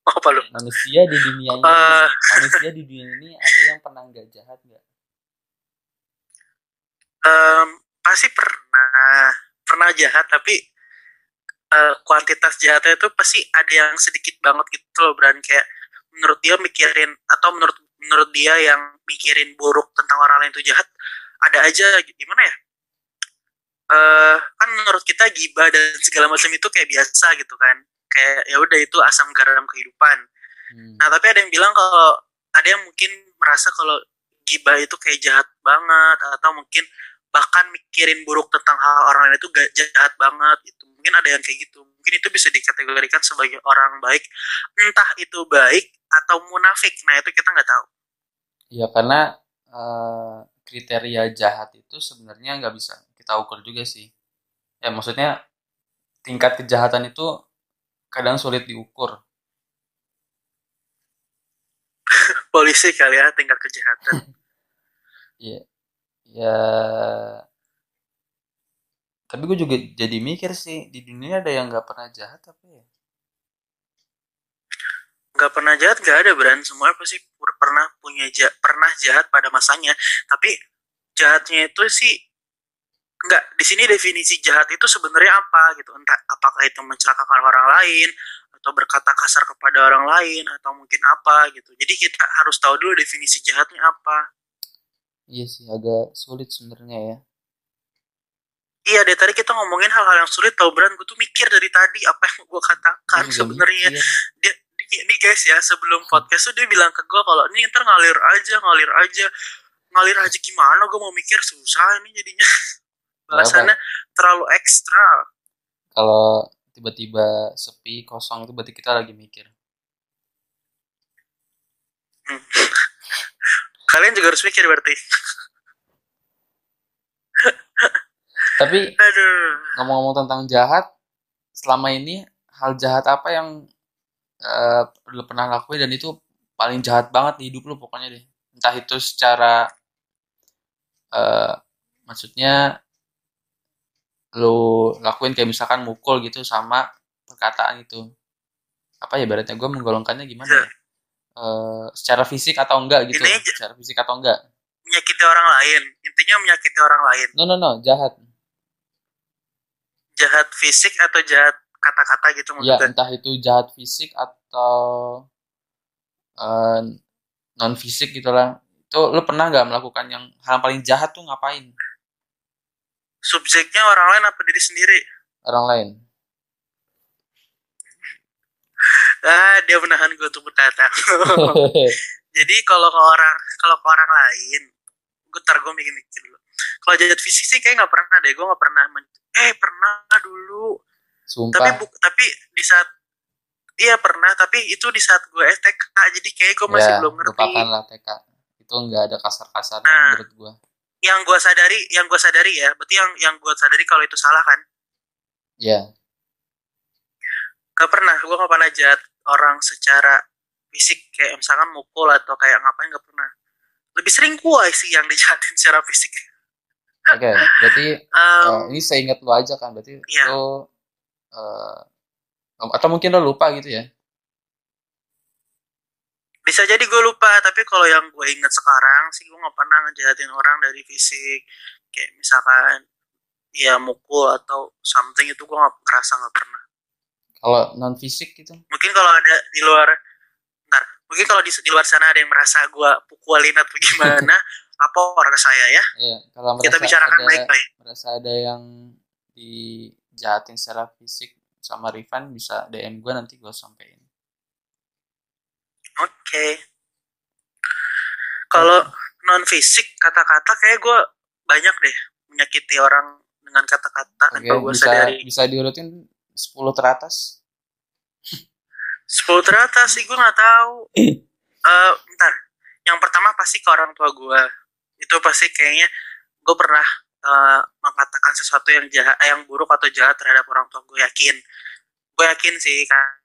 Apa lu? Manusia di dunia ini, uh... manusia di dunia ini ada yang pernah gak jahat gak? Um, pasti pernah, pernah jahat tapi uh, kuantitas jahatnya itu pasti ada yang sedikit banget gitu loh, Bran. Kayak menurut dia mikirin atau menurut menurut dia yang mikirin buruk tentang orang lain itu jahat ada aja gimana ya? Uh, kan menurut kita gibah dan segala macam itu kayak biasa gitu kan. Kayak ya udah itu asam garam kehidupan. Hmm. nah tapi ada yang bilang kalau ada yang mungkin merasa kalau gibah itu kayak jahat banget atau mungkin bahkan mikirin buruk tentang hal orang lain itu gak jahat banget gitu. Mungkin ada yang kayak gitu. Mungkin itu bisa dikategorikan sebagai orang baik. Entah itu baik atau munafik. Nah itu kita nggak tahu. Ya karena uh, kriteria jahat itu sebenarnya nggak bisa kita ukur juga sih. Ya maksudnya tingkat kejahatan itu kadang sulit diukur. Polisi kali ya tingkat kejahatan. Ya ya tapi gue juga jadi mikir sih di dunia ada yang nggak pernah jahat apa ya? Nggak pernah jahat nggak ada brand semua pasti pernah punya jahat, pernah jahat pada masanya. Tapi jahatnya itu sih nggak di sini definisi jahat itu sebenarnya apa gitu. Entah apakah itu mencelakakan orang lain atau berkata kasar kepada orang lain atau mungkin apa gitu. Jadi kita harus tahu dulu definisi jahatnya apa Iya sih, agak sulit sebenarnya ya. Iya deh tadi kita ngomongin hal-hal yang sulit tau beran gue tuh mikir dari tadi apa yang gue katakan sebenarnya. iya. ini guys ya sebelum podcast tuh dia bilang ke gue kalau ini ntar ngalir aja ngalir aja. Ngalir aja gimana? Gue mau mikir susah ini jadinya. Bahasannya terlalu ekstra. Kalau tiba-tiba sepi kosong itu berarti kita lagi mikir. Hmm. kalian juga harus mikir berarti Tapi ngomong-ngomong tentang jahat, selama ini hal jahat apa yang eh, lu pernah lakuin dan itu paling jahat banget di hidup lu pokoknya deh. Entah itu secara eh maksudnya lu lakuin kayak misalkan mukul gitu sama perkataan itu. Apa ya berarti gue menggolongkannya gimana ya? Eh, secara fisik atau enggak gitu. Ini aja. Secara fisik atau enggak. menyakiti orang lain intinya menyakiti orang lain No no no, jahat. jahat fisik atau jahat kata-kata gitu Ya, maksudnya entah itu jahat fisik atau eh, non fisik gitu lah. Itu lu pernah nggak melakukan yang hal yang paling jahat tuh ngapain? subjeknya orang lain apa diri sendiri Orang lain. Ah dia menahan gue untuk berkata jadi kalau ke orang kalau ke orang lain gue tar gue mikir-mikir dulu kalau jahat fisik sih kayak nggak pernah deh gue nggak pernah men- eh pernah dulu tapi Sumpah. bu tapi di saat iya pernah tapi itu di saat gue STK jadi kayak gue masih ya, belum ngerti lupakan lah TK. Itu nggak ada kasar-kasarnya Nah. menurut gua. yang gue sadari yang gue sadari ya berarti yang yang gue sadari kalau itu salah kan Ya, gak pernah gue gak pernah jahat orang secara fisik kayak misalkan mukul atau kayak ngapain gak pernah lebih sering gue sih yang dijahatin secara fisik oke. Berarti Em, eh, ini saya ingat lu aja kan. Berarti Iya. lu eh, atau mungkin lu lupa gitu ya. bisa jadi gue lupa tapi kalau yang gue inget sekarang sih gue gak pernah ngejahatin orang dari fisik kayak misalkan ya mukul atau something itu gue gak ngerasa gak pernah Kalau non fisik gitu. mungkin kalau ada di luar ntar mungkin kalau di, di luar sana ada yang merasa gue pukulin atau gimana lapor ke saya ya Iya, kalau kita bicarakan ada baik-baik merasa ada yang dijahatin secara fisik sama Rifan bisa DM gue nanti gue sampein. Oke. Kalau non fisik kata-kata kayak gue banyak deh menyakiti orang dengan kata-kata tanpa gue bisa sadari. bisa diurutin 10 teratas. 10 teratas sih gue nggak tahu. Eh, bentar. Yang pertama pasti ke orang tua gue. Itu pasti kayaknya gue pernah eh, mengatakan sesuatu yang jahat, eh, yang buruk atau jahat terhadap orang tua gue yakin. Gue yakin sih kan.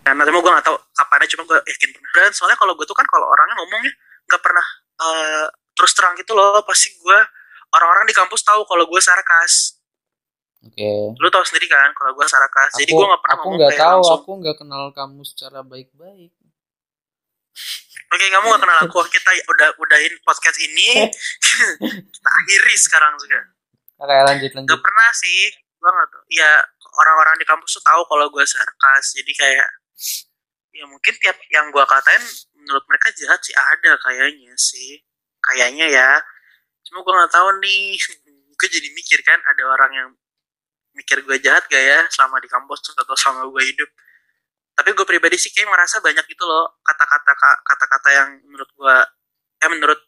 Karena cuma gue gak tahu kapannya cuma gue yakin pernah. Dan soalnya kalau gue tuh kan kalau orangnya ngomongnya nggak pernah eh, terus terang gitu loh. Pasti gue orang-orang di kampus tahu kalau gue sarkas. Oke. Lu tahu sendiri kan kalau gue sarkas. Jadi Aku gue nggak pernah aku ngomong nggak kayak tahu, langsung. aku nggak kenal kamu secara baik-baik. Oke, kamu gak kenal aku. Kita udah udahin podcast ini. kita akhiri sekarang juga. Oke, lanjut lanjut. Gak pernah sih. Gue gak tau. Ya, orang-orang di kampus tuh tahu kalau gue sarkas. Jadi kayak, ya mungkin tiap yang gue katain menurut mereka jahat sih ada kayaknya sih. Kayaknya ya. Cuma gue gak tahu nih. gue jadi mikir kan, ada orang yang mikir gue jahat gak ya selama di kampus atau selama gue hidup. Tapi gue pribadi sih kayak merasa banyak gitu loh kata-kata kata-kata yang menurut gue, eh menurut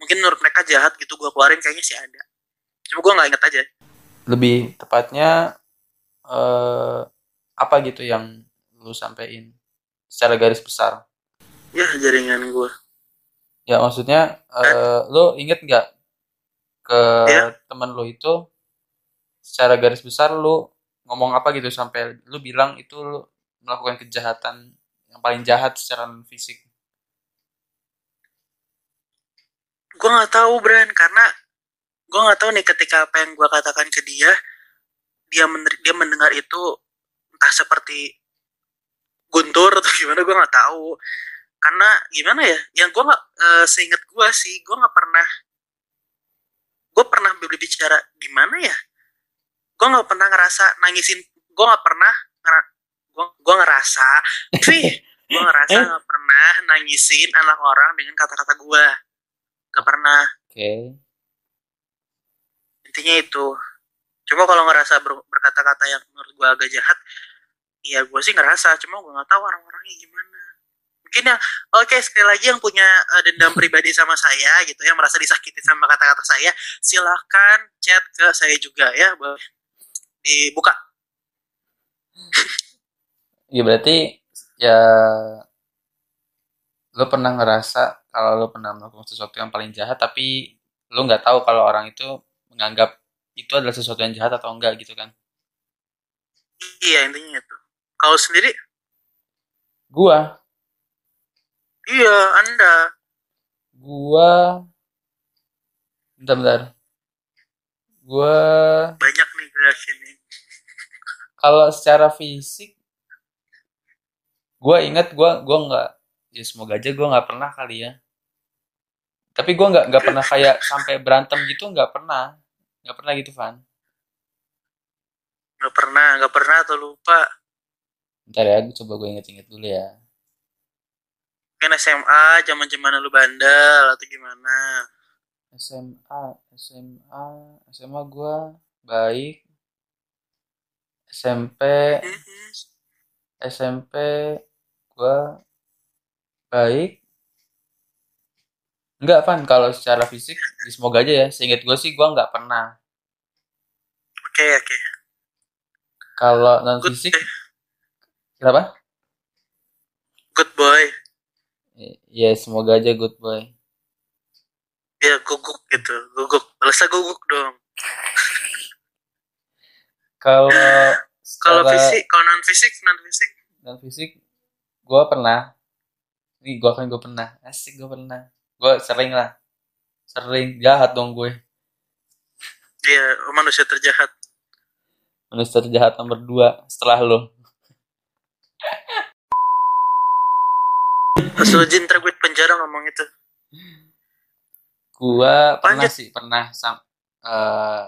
mungkin menurut mereka jahat gitu gue keluarin kayaknya sih ada. Cuma gue nggak inget aja. Lebih tepatnya eh apa gitu yang lu sampein secara garis besar? Ya jaringan gue. Ya maksudnya eh lu inget nggak ke Ya. teman lu itu secara garis besar lu ngomong apa gitu sampai lu bilang itu lu melakukan kejahatan yang paling jahat secara fisik. Gue nggak tahu Bran karena gue nggak tahu nih ketika apa yang gue katakan ke dia, dia mener- dia mendengar itu entah seperti guntur atau gimana gue nggak tahu. Karena gimana ya? Yang gue nggak eh, seingat gue sih, gue nggak pernah gue pernah berbicara gimana ya? Gue nggak pernah ngerasa nangisin. Gue nggak pernah gue gue ngerasa, Wih, gue ngerasa nggak pernah nangisin anak orang dengan kata-kata gue. Gak pernah. Oke. Intinya itu. Cuma kalau ngerasa ber- berkata-kata yang menurut gue agak jahat, ya gue sih ngerasa. Cuma gue nggak tahu orang-orangnya gimana. Mungkin yang, oke sekali lagi yang punya eh, dendam pribadi sama saya gitu, yang merasa disakiti sama kata-kata saya, silahkan chat ke saya juga ya, boleh dibuka. Ya berarti ya lo pernah ngerasa kalau lo pernah melakukan sesuatu yang paling jahat tapi lo nggak tahu kalau orang itu menganggap itu adalah sesuatu yang jahat atau enggak gitu kan? Iya intinya itu. Kau sendiri? Gua. Iya anda. Gua. Bentar bentar gua banyak nih gerak ini kalau secara fisik gua ingat gua gua nggak ya semoga aja gua nggak pernah kali ya. Tapi gua nggak nggak pernah kayak sampai berantem gitu nggak pernah. Nggak pernah gitu Van. Nggak pernah nggak pernah atau lupa? Bentar ya, gue coba gue inget-inget dulu ya. kan SMA zaman zaman lu bandel atau gimana SMA, SMA, SMA gue baik. SMP. SMP gue baik. Enggak, Van. Kalau secara fisik, ya semoga aja ya. Seingat gue sih, gue nggak pernah. oke oke Kalau non fisik, kenapa? good boy Ya, semoga aja good boy. Ya guguk gitu guguk balasnya guguk dong Kalau kalau fisik kalau non fisik non fisik non fisik, gue pernah. Ini gue kan gue pernah. Asik gue pernah. Gue sering lah. Sering jahat dong gue. dia manusia terjahat Manusia terjahat nomor 2 setelah lo. Gue di penjara ngomong itu Gua pernah lanjut sih, pernah sam eh,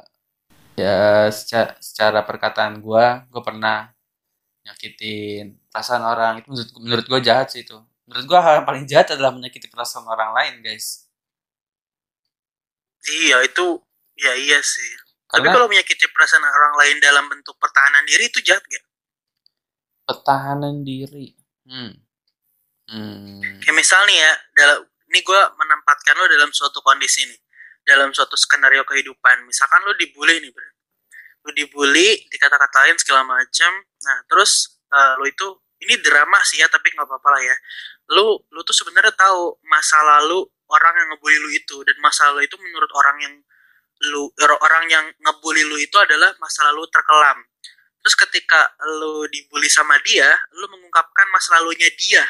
ya secara, secara perkataan gua, gua pernah nyakitin perasaan orang. Itu menurut, menurut gua jahat sih itu. Menurut gua hal yang paling jahat adalah menyakiti perasaan orang lain, guys. iya itu ya iya sih tapi Karena kalau menyakiti perasaan orang lain dalam bentuk pertahanan diri itu jahat gak pertahanan diri. Hmm. Hmm. kayak misal nih ya dalam ini gue menempatkan lo dalam suatu kondisi nih. Dalam suatu skenario kehidupan. Misalkan lo dibully nih bro lo dibully dikata-katain segala macam nah terus eh, lo itu ini drama sih ya tapi nggak apa-apa lah ya. Lo lo tuh sebenarnya tahu masa lalu orang yang ngebully lu itu. Dan masa lalu itu menurut orang yang lu orang yang ngebully lu itu adalah masa lalu terkelam. Terus ketika lu dibully sama dia lu mengungkapkan masa lalunya dia.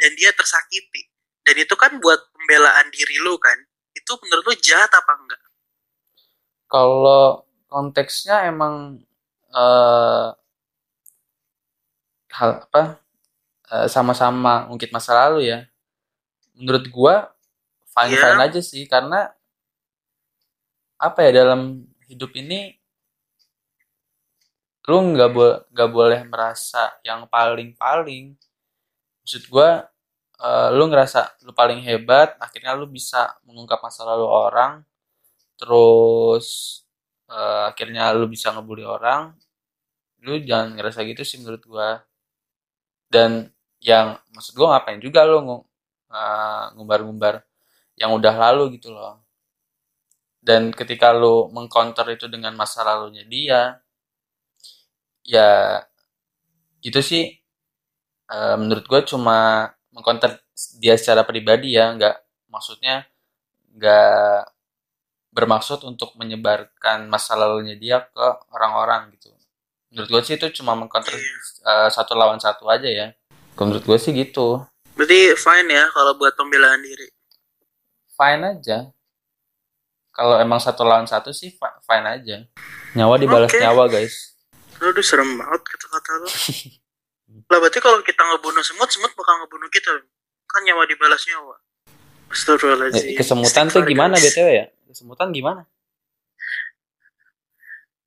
Dan dia tersakiti dan itu kan buat pembelaan diri lu kan itu menurut lu jahat apa enggak Kalau konteksnya emang eh hal apa eh, sama-sama ngungkit masa lalu ya. Menurut gua fine fine Iya. aja sih karena apa ya dalam hidup ini lu nggak bo- nggak boleh merasa yang paling paling maksud gua eh, lu ngerasa lu paling hebat akhirnya lu bisa mengungkap masa lalu orang terus eh, akhirnya lu bisa ngebully orang lu jangan ngerasa gitu sih menurut gua. Dan yang maksud gua ngapain juga lu ngu- eh, ngumbar-ngumbar yang udah lalu gitu loh. Dan ketika lu mengcounter itu dengan masa lalunya dia ya itu sih menurut gue cuma mengcounter dia secara pribadi ya nggak maksudnya nggak bermaksud untuk menyebarkan masa lalunya dia ke orang-orang gitu. Menurut gue sih itu cuma mengcounter Iya. eh, satu lawan satu aja ya. Menurut gue sih gitu. Berarti fine ya kalau buat pembelaan diri? Fine aja. Kalau emang satu lawan satu sih fi- fine aja. Nyawa dibalas Oke. nyawa guys. Aduh serem banget kata-kata lu lah berarti kalau kita ngebunuh semut semut bakal ngebunuh kita. Kan nyawa dibalas nyawa. Astagfirullahaladzim. Eh, kesemutan tuh gimana btw ya? Kesemutan gimana?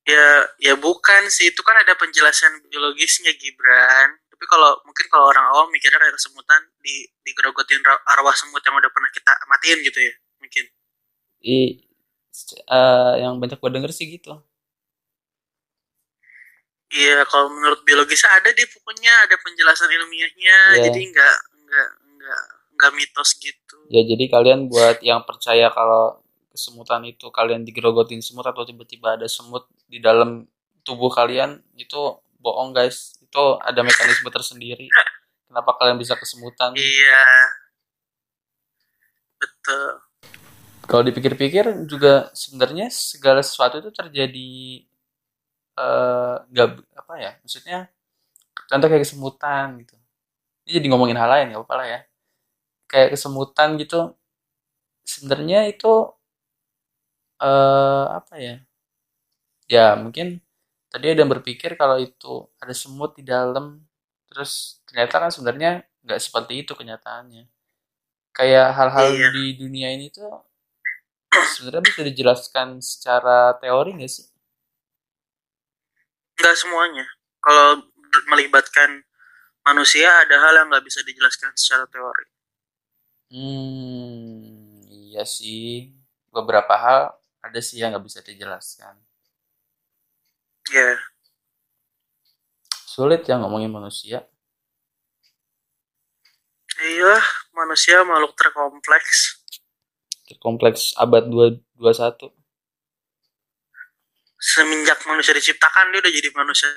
Ya ya bukan sih. Itu kan ada penjelasan biologisnya Gibran. Tapi kalau mungkin kalau orang awam mikirnya kayak kesemutan di digerogotin arwah semut yang udah pernah kita matiin gitu ya mungkin. I, eh, yang banyak gue denger sih gitu iya kalau menurut biologisnya ada deh pokoknya ada penjelasan ilmiahnya Iya. jadi nggak nggak nggak nggak mitos gitu. Ya jadi kalian buat yang percaya kalau kesemutan itu kalian digerogotin semut atau tiba-tiba ada semut di dalam tubuh kalian itu bohong guys. Itu ada mekanisme tersendiri. Kenapa kalian bisa kesemutan? Iya. Gitu kalau dipikir-pikir juga sebenarnya segala sesuatu itu terjadi eh, nggak apa ya maksudnya contoh kayak kesemutan gitu. Ini jadi ngomongin hal lain nggak apa-apa lah ya. Kayak kesemutan gitu sebenarnya itu eh apa ya? Ya mungkin tadi ada yang berpikir kalau itu ada semut di dalam terus ternyata kan sebenarnya nggak seperti itu kenyataannya. Kayak hal-hal Iya. di dunia ini tuh sebenarnya bisa dijelaskan secara teori nggak sih nggak semuanya. Kalau melibatkan manusia ada hal yang nggak bisa dijelaskan secara teori. Hmm iya sih. Beberapa hal ada sih yang nggak bisa dijelaskan. Ya sulit ya ngomongin manusia. Iya manusia makhluk terkompleks. Kompleks abad 2021 semenjak manusia diciptakan dia udah jadi manusia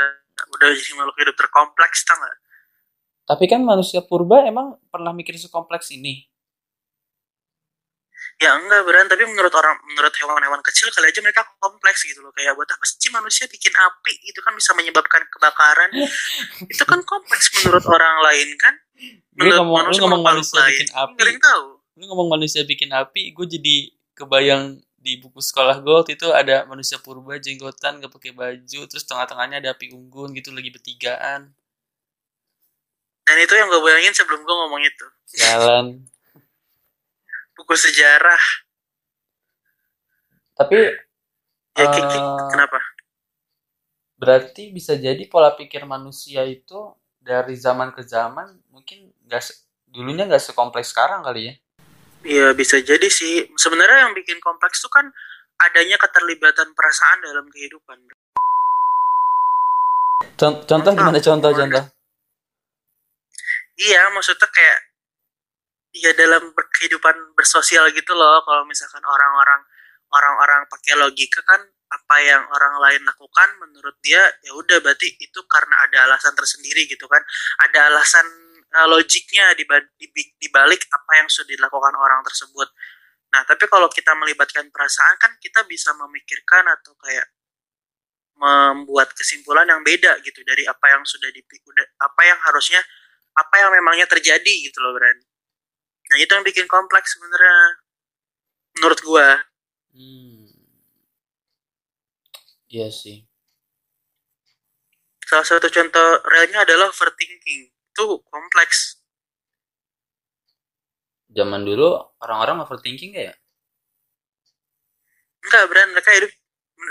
udah jadi makhluk hidup terkompleks tau nggak? Tapi kan manusia purba emang pernah mikir sekompleks ini? Ya enggak beran tapi menurut orang menurut hewan-hewan kecil kali aja mereka kompleks gitu loh. Kayak buat apa sih manusia bikin api? Itu kan bisa menyebabkan kebakaran. Itu kan kompleks menurut orang lain kan? Lu menurut ngomong- lu manusia ngomong makhluk manusia lain. bikin api. lu ngomong manusia bikin api gue jadi kebayang di buku sekolah gue waktu itu ada manusia purba jenggotan gak pakai baju terus tengah-tengahnya ada api unggun gitu lagi bertigaan. Dan itu yang gue bayangin sebelum gue ngomong itu. Jalan. Buku sejarah. Tapi ya eh, kenapa? berarti bisa jadi pola pikir manusia itu dari zaman ke zaman mungkin gak dulunya nggak sekompleks sekarang kali ya Iya bisa jadi sih. Sebenarnya yang bikin kompleks itu kan adanya keterlibatan perasaan dalam kehidupan. Con- contoh gimana contoh contoh Iya, maksudnya kayak ya dalam kehidupan bersosial gitu loh. Kalau misalkan orang-orang orang-orang pakai logika kan apa yang orang lain lakukan menurut dia ya udah berarti itu karena ada alasan tersendiri gitu kan. Ada alasan eh, logiknya di, ba- di, di balik apa yang sudah dilakukan orang tersebut. Nah, tapi kalau kita melibatkan perasaan kan kita bisa memikirkan atau kayak membuat kesimpulan yang beda gitu dari apa yang sudah udah apa yang harusnya apa yang memangnya terjadi gitu loh Bran. Nah itu yang bikin kompleks sebenarnya menurut gua. hmm. iya sih Salah satu contoh realnya adalah overthinking. Itu kompleks. zaman dulu orang-orang overthinking gak ya Enggak Bran, mereka hidup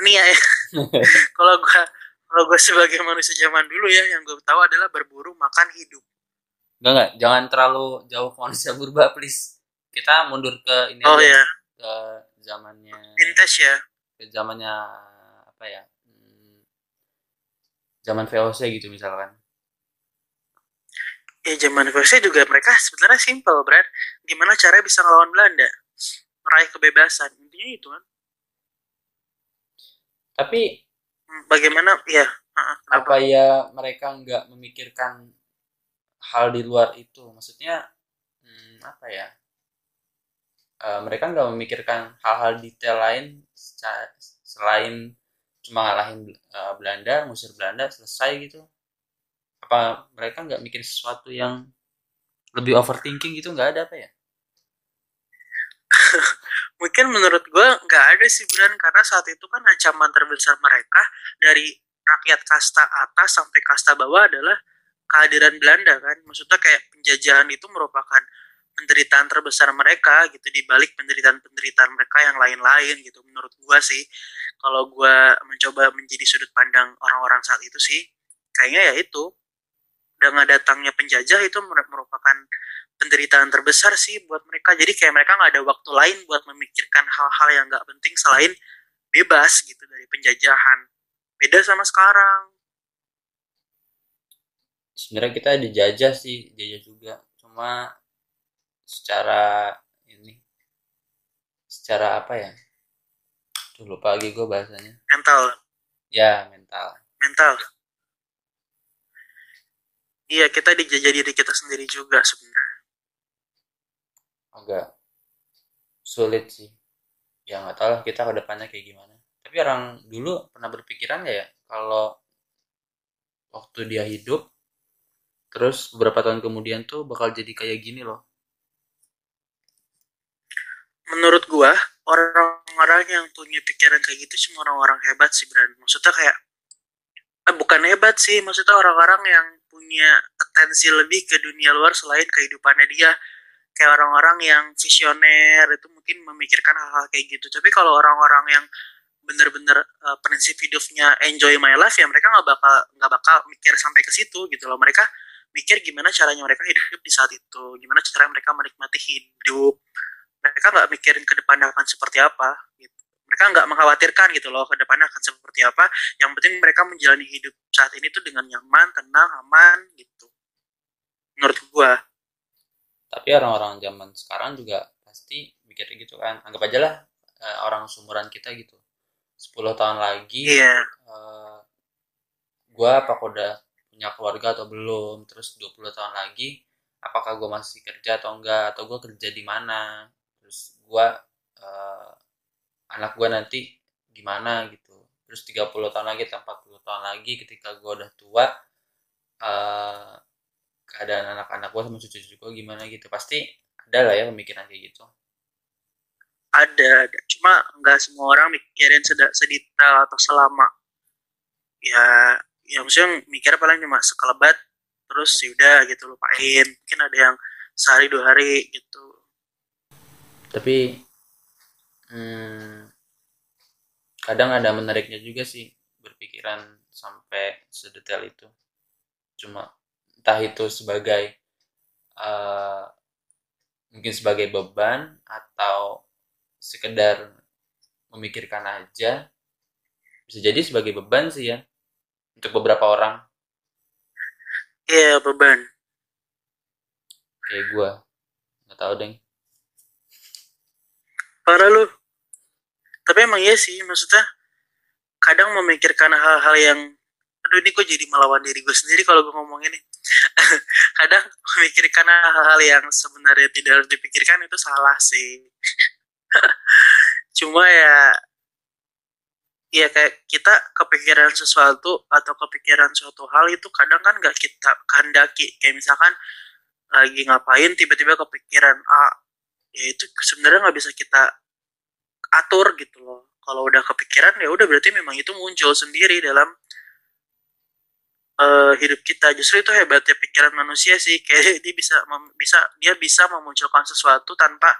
nih ya. kalau gua kalau gua sebagai manusia zaman dulu ya yang gue tahu adalah berburu makan hidup. Enggak enggak, jangan terlalu jauh ke manusia purba please. Kita mundur ke ini Oh aja, ya, ke zamannya vintage ya. ke zamannya apa ya? hmm, Zaman VOC gitu misalkan. Ya zaman VOC juga mereka sebenarnya simple, Brad. Gimana cara bisa ngelawan Belanda? Meraih kebebasan. Intinya itu kan. Tapi Hmm, Bagaimana? Ya. apa ya mereka nggak memikirkan hal di luar itu? Maksudnya hmm, apa ya? Eh, mereka nggak memikirkan hal-hal detail lain selain cuma ngalahin eh, Belanda, ngusir Belanda, selesai gitu. Apa mereka nggak mikir sesuatu yang lebih overthinking gitu nggak ada apa ya? Mungkin menurut gue nggak ada sih Bran karena saat itu kan ancaman terbesar mereka dari rakyat kasta atas sampai kasta bawah adalah kehadiran Belanda kan. Maksudnya kayak penjajahan itu merupakan penderitaan terbesar mereka gitu di balik penderitaan-penderitaan mereka yang lain-lain gitu menurut gua sih kalau gua mencoba menjadi sudut pandang orang-orang saat itu sih kayaknya ya itu dengan datangnya penjajah itu mer- merupakan penderitaan terbesar sih buat mereka jadi kayak mereka nggak ada waktu lain buat memikirkan hal-hal yang nggak penting selain bebas gitu dari penjajahan beda sama sekarang Sebenarnya kita dijajah sih, dijajah juga. Cuma secara ini, secara apa ya? Tuh lupa lagi gue bahasanya. mental Ya mental. mental iya kita dijajah diri kita sendiri juga sebenarnya. Agak. sulit sih. Ya nggak tahu lah kita ke depannya kayak gimana. Tapi orang dulu pernah berpikiran nggak ya kalau waktu dia hidup terus beberapa tahun kemudian tuh bakal jadi kayak gini loh? Menurut gua orang-orang yang punya pikiran kayak gitu cuma orang-orang hebat sih Bran. Maksudnya kayak eh, bukan hebat sih maksudnya orang-orang yang punya atensi lebih ke dunia luar selain kehidupannya dia. Kayak orang-orang yang visioner itu mungkin memikirkan hal-hal kayak gitu. Tapi kalau orang-orang yang bener-bener uh, prinsip hidupnya enjoy my life ya mereka nggak bakal nggak bakal mikir sampai ke situ gitu loh. Mereka mikir gimana caranya mereka hidup di saat itu. Gimana cara mereka menikmati hidup. Mereka nggak mikirin ke depannya akan seperti apa gitu mereka nggak mengkhawatirkan gitu loh ke depannya akan seperti apa. Yang penting mereka menjalani hidup saat ini tuh dengan nyaman tenang aman gitu. Menurut gua. Tapi orang-orang zaman sekarang juga pasti mikir gitu kan. Anggap aja lah uh, orang sumuran kita gitu. 10 tahun lagi iya. uh, gua apakah udah punya keluarga atau belum? Terus 20 tahun lagi apakah gue masih kerja atau enggak? Atau gue kerja di mana? Terus gue uh, anak gue nanti gimana gitu. Terus 30 tahun lagi atau 40 tahun lagi ketika gue udah tua uh, keadaan anak-anak gue sama cucu-cucu gue gimana gitu. Pasti ada lah ya pemikiran kayak gitu. Ada ada. Cuma nggak semua orang mikirin sedetail atau selama. Ya ya maksudnya mikir paling cuma sekelebat terus yaudah gitu lupain. Mungkin ada yang sehari dua hari gitu. Tapi hmm, kadang ada menariknya juga sih berpikiran sampai sedetail itu. Cuma entah itu sebagai uh, mungkin sebagai beban atau sekedar memikirkan aja. Bisa jadi sebagai beban sih ya untuk beberapa orang. Iya yeah, beban. Kayak gue nggak tahu deng. Parah lu tapi emang iya sih maksudnya kadang memikirkan hal-hal yang aduh ini gue jadi melawan diri gue sendiri kalau gue ngomong ini kadang memikirkan hal-hal yang sebenarnya tidak harus dipikirkan itu salah sih. Cuma ya ya kayak kita kepikiran sesuatu atau kepikiran suatu hal itu kadang kan nggak kita kehendaki. Kayak misalkan lagi ngapain tiba-tiba kepikiran ah ya itu sebenarnya nggak bisa kita atur gitu loh. Kalau udah kepikiran ya udah berarti memang itu muncul sendiri dalam uh, hidup kita. Justru itu hebatnya pikiran manusia sih. Kayak dia bisa bisa dia bisa memunculkan sesuatu tanpa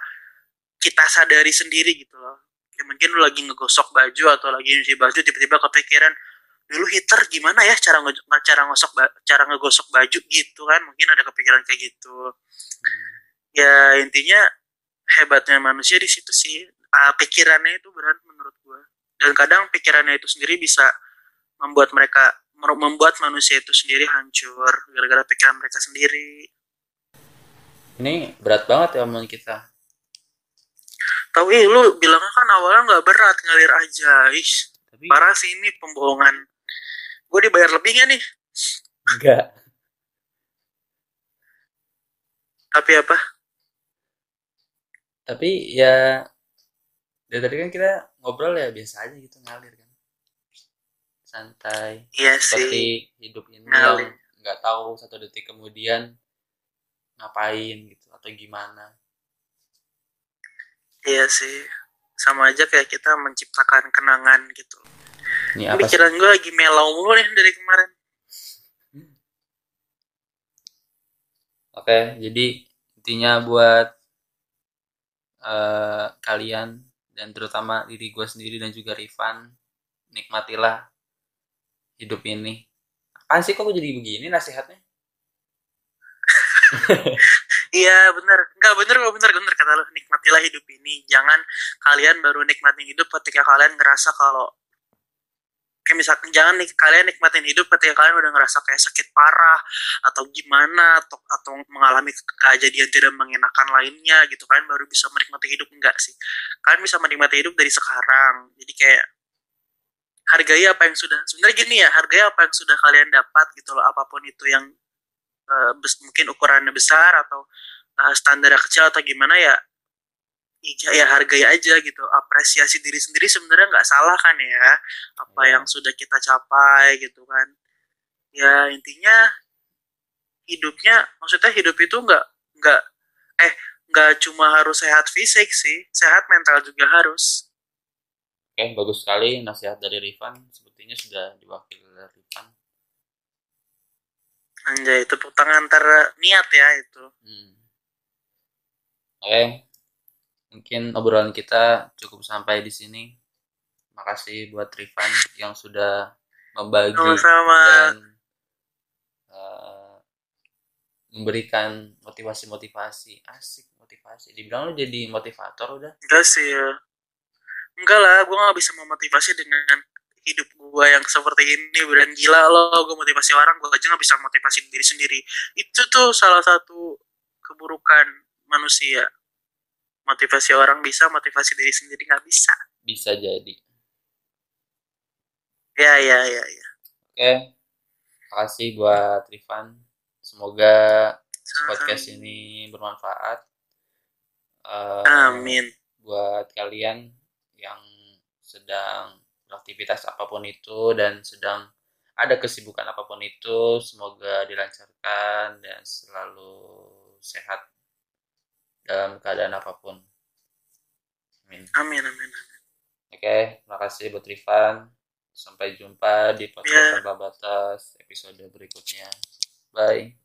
kita sadari sendiri gitu loh. Ya mungkin lu lagi ngegosok baju atau lagi nyuci baju tiba-tiba kepikiran dulu Hitler gimana ya cara nge cara ngosok cara ngegosok baju? Gitu kan. Mungkin ada kepikiran kayak gitu. Hmm. ya intinya hebatnya manusia di situ sih uh, pikirannya itu berat menurut gua. Dan kadang pikirannya itu sendiri bisa membuat mereka membuat manusia itu sendiri hancur gara-gara pikiran mereka sendiri. Ini berat banget ya omongan kita. Tapi lu bilangnya kan awalnya nggak berat ngalir aja. Is tapi... parah sih ini pembohongan. Gue dibayar lebihnya nih? Enggak tapi apa? Tapi ya dari tadi kan kita ngobrol ya biasa aja gitu ngalir kan santai iya seperti sih. hidup ini ngalir. yang nggak tahu satu detik kemudian ngapain gitu atau gimana Iya sih, sama aja kayak kita menciptakan kenangan gitu. Ini apa Pikiran gue lagi melau mulu nih dari kemarin. Oke, jadi intinya buat uh, kalian dan terutama diri gue sendiri dan juga Rifan, nikmatilah hidup ini. Apaan sih kok gue jadi begini nasihatnya? iya bener nggak bener nggak bener bener kata lo nikmatilah hidup ini jangan kalian baru nikmatin hidup ketika kalian ngerasa kalau kayak misalkan jangan nih kalian nikmatin hidup ketika kalian udah ngerasa kayak sakit parah atau gimana atau atau mengalami kejadian tidak mengenakan lainnya gitu. Kalian baru bisa menikmati hidup enggak sih? Kalian bisa menikmati hidup dari sekarang. Jadi kayak hargai apa yang sudah sebenarnya gini ya hargai apa yang sudah kalian dapat gitu loh. Apa pun itu yang uh, mungkin ukurannya besar atau uh, standar kecil atau gimana ya ya hargai aja gitu apresiasi diri sendiri sebenarnya nggak salah kan ya apa Ya. yang sudah kita capai gitu kan ya intinya hidupnya maksudnya hidup itu nggak nggak eh nggak cuma harus sehat fisik sih sehat mental juga harus Oke, bagus sekali nasihat dari Rifan. Sepertinya sudah diwakili oleh Rifan. anjay tepuk tangan antara niat ya itu Hmm. Oke, mungkin obrolan kita cukup sampai di sini. Makasih buat Rifan yang sudah membagi sama-sama dan eh, memberikan motivasi-motivasi. Asik motivasi. Dibilang lu jadi motivator udah. enggak sih ya enggak lah gue nggak bisa memotivasi dengan hidup gue yang seperti ini beran gila lo gue motivasi orang gue aja nggak bisa motivasi diri sendiri itu tuh salah satu keburukan manusia motivasi orang bisa motivasi diri sendiri nggak bisa Bisa jadi. ya ya ya ya Oke, makasih buat Rifan. Semoga podcast ini bermanfaat. Eh, amin buat kalian yang sedang beraktivitas apa pun itu dan sedang ada kesibukan apa pun itu semoga dilancarkan dan selalu sehat dalam keadaan apa pun. Amin. Amin amin oke terima kasih buat Rifan. Sampai jumpa di podcast Ya. tanpa batas episode berikutnya. Bye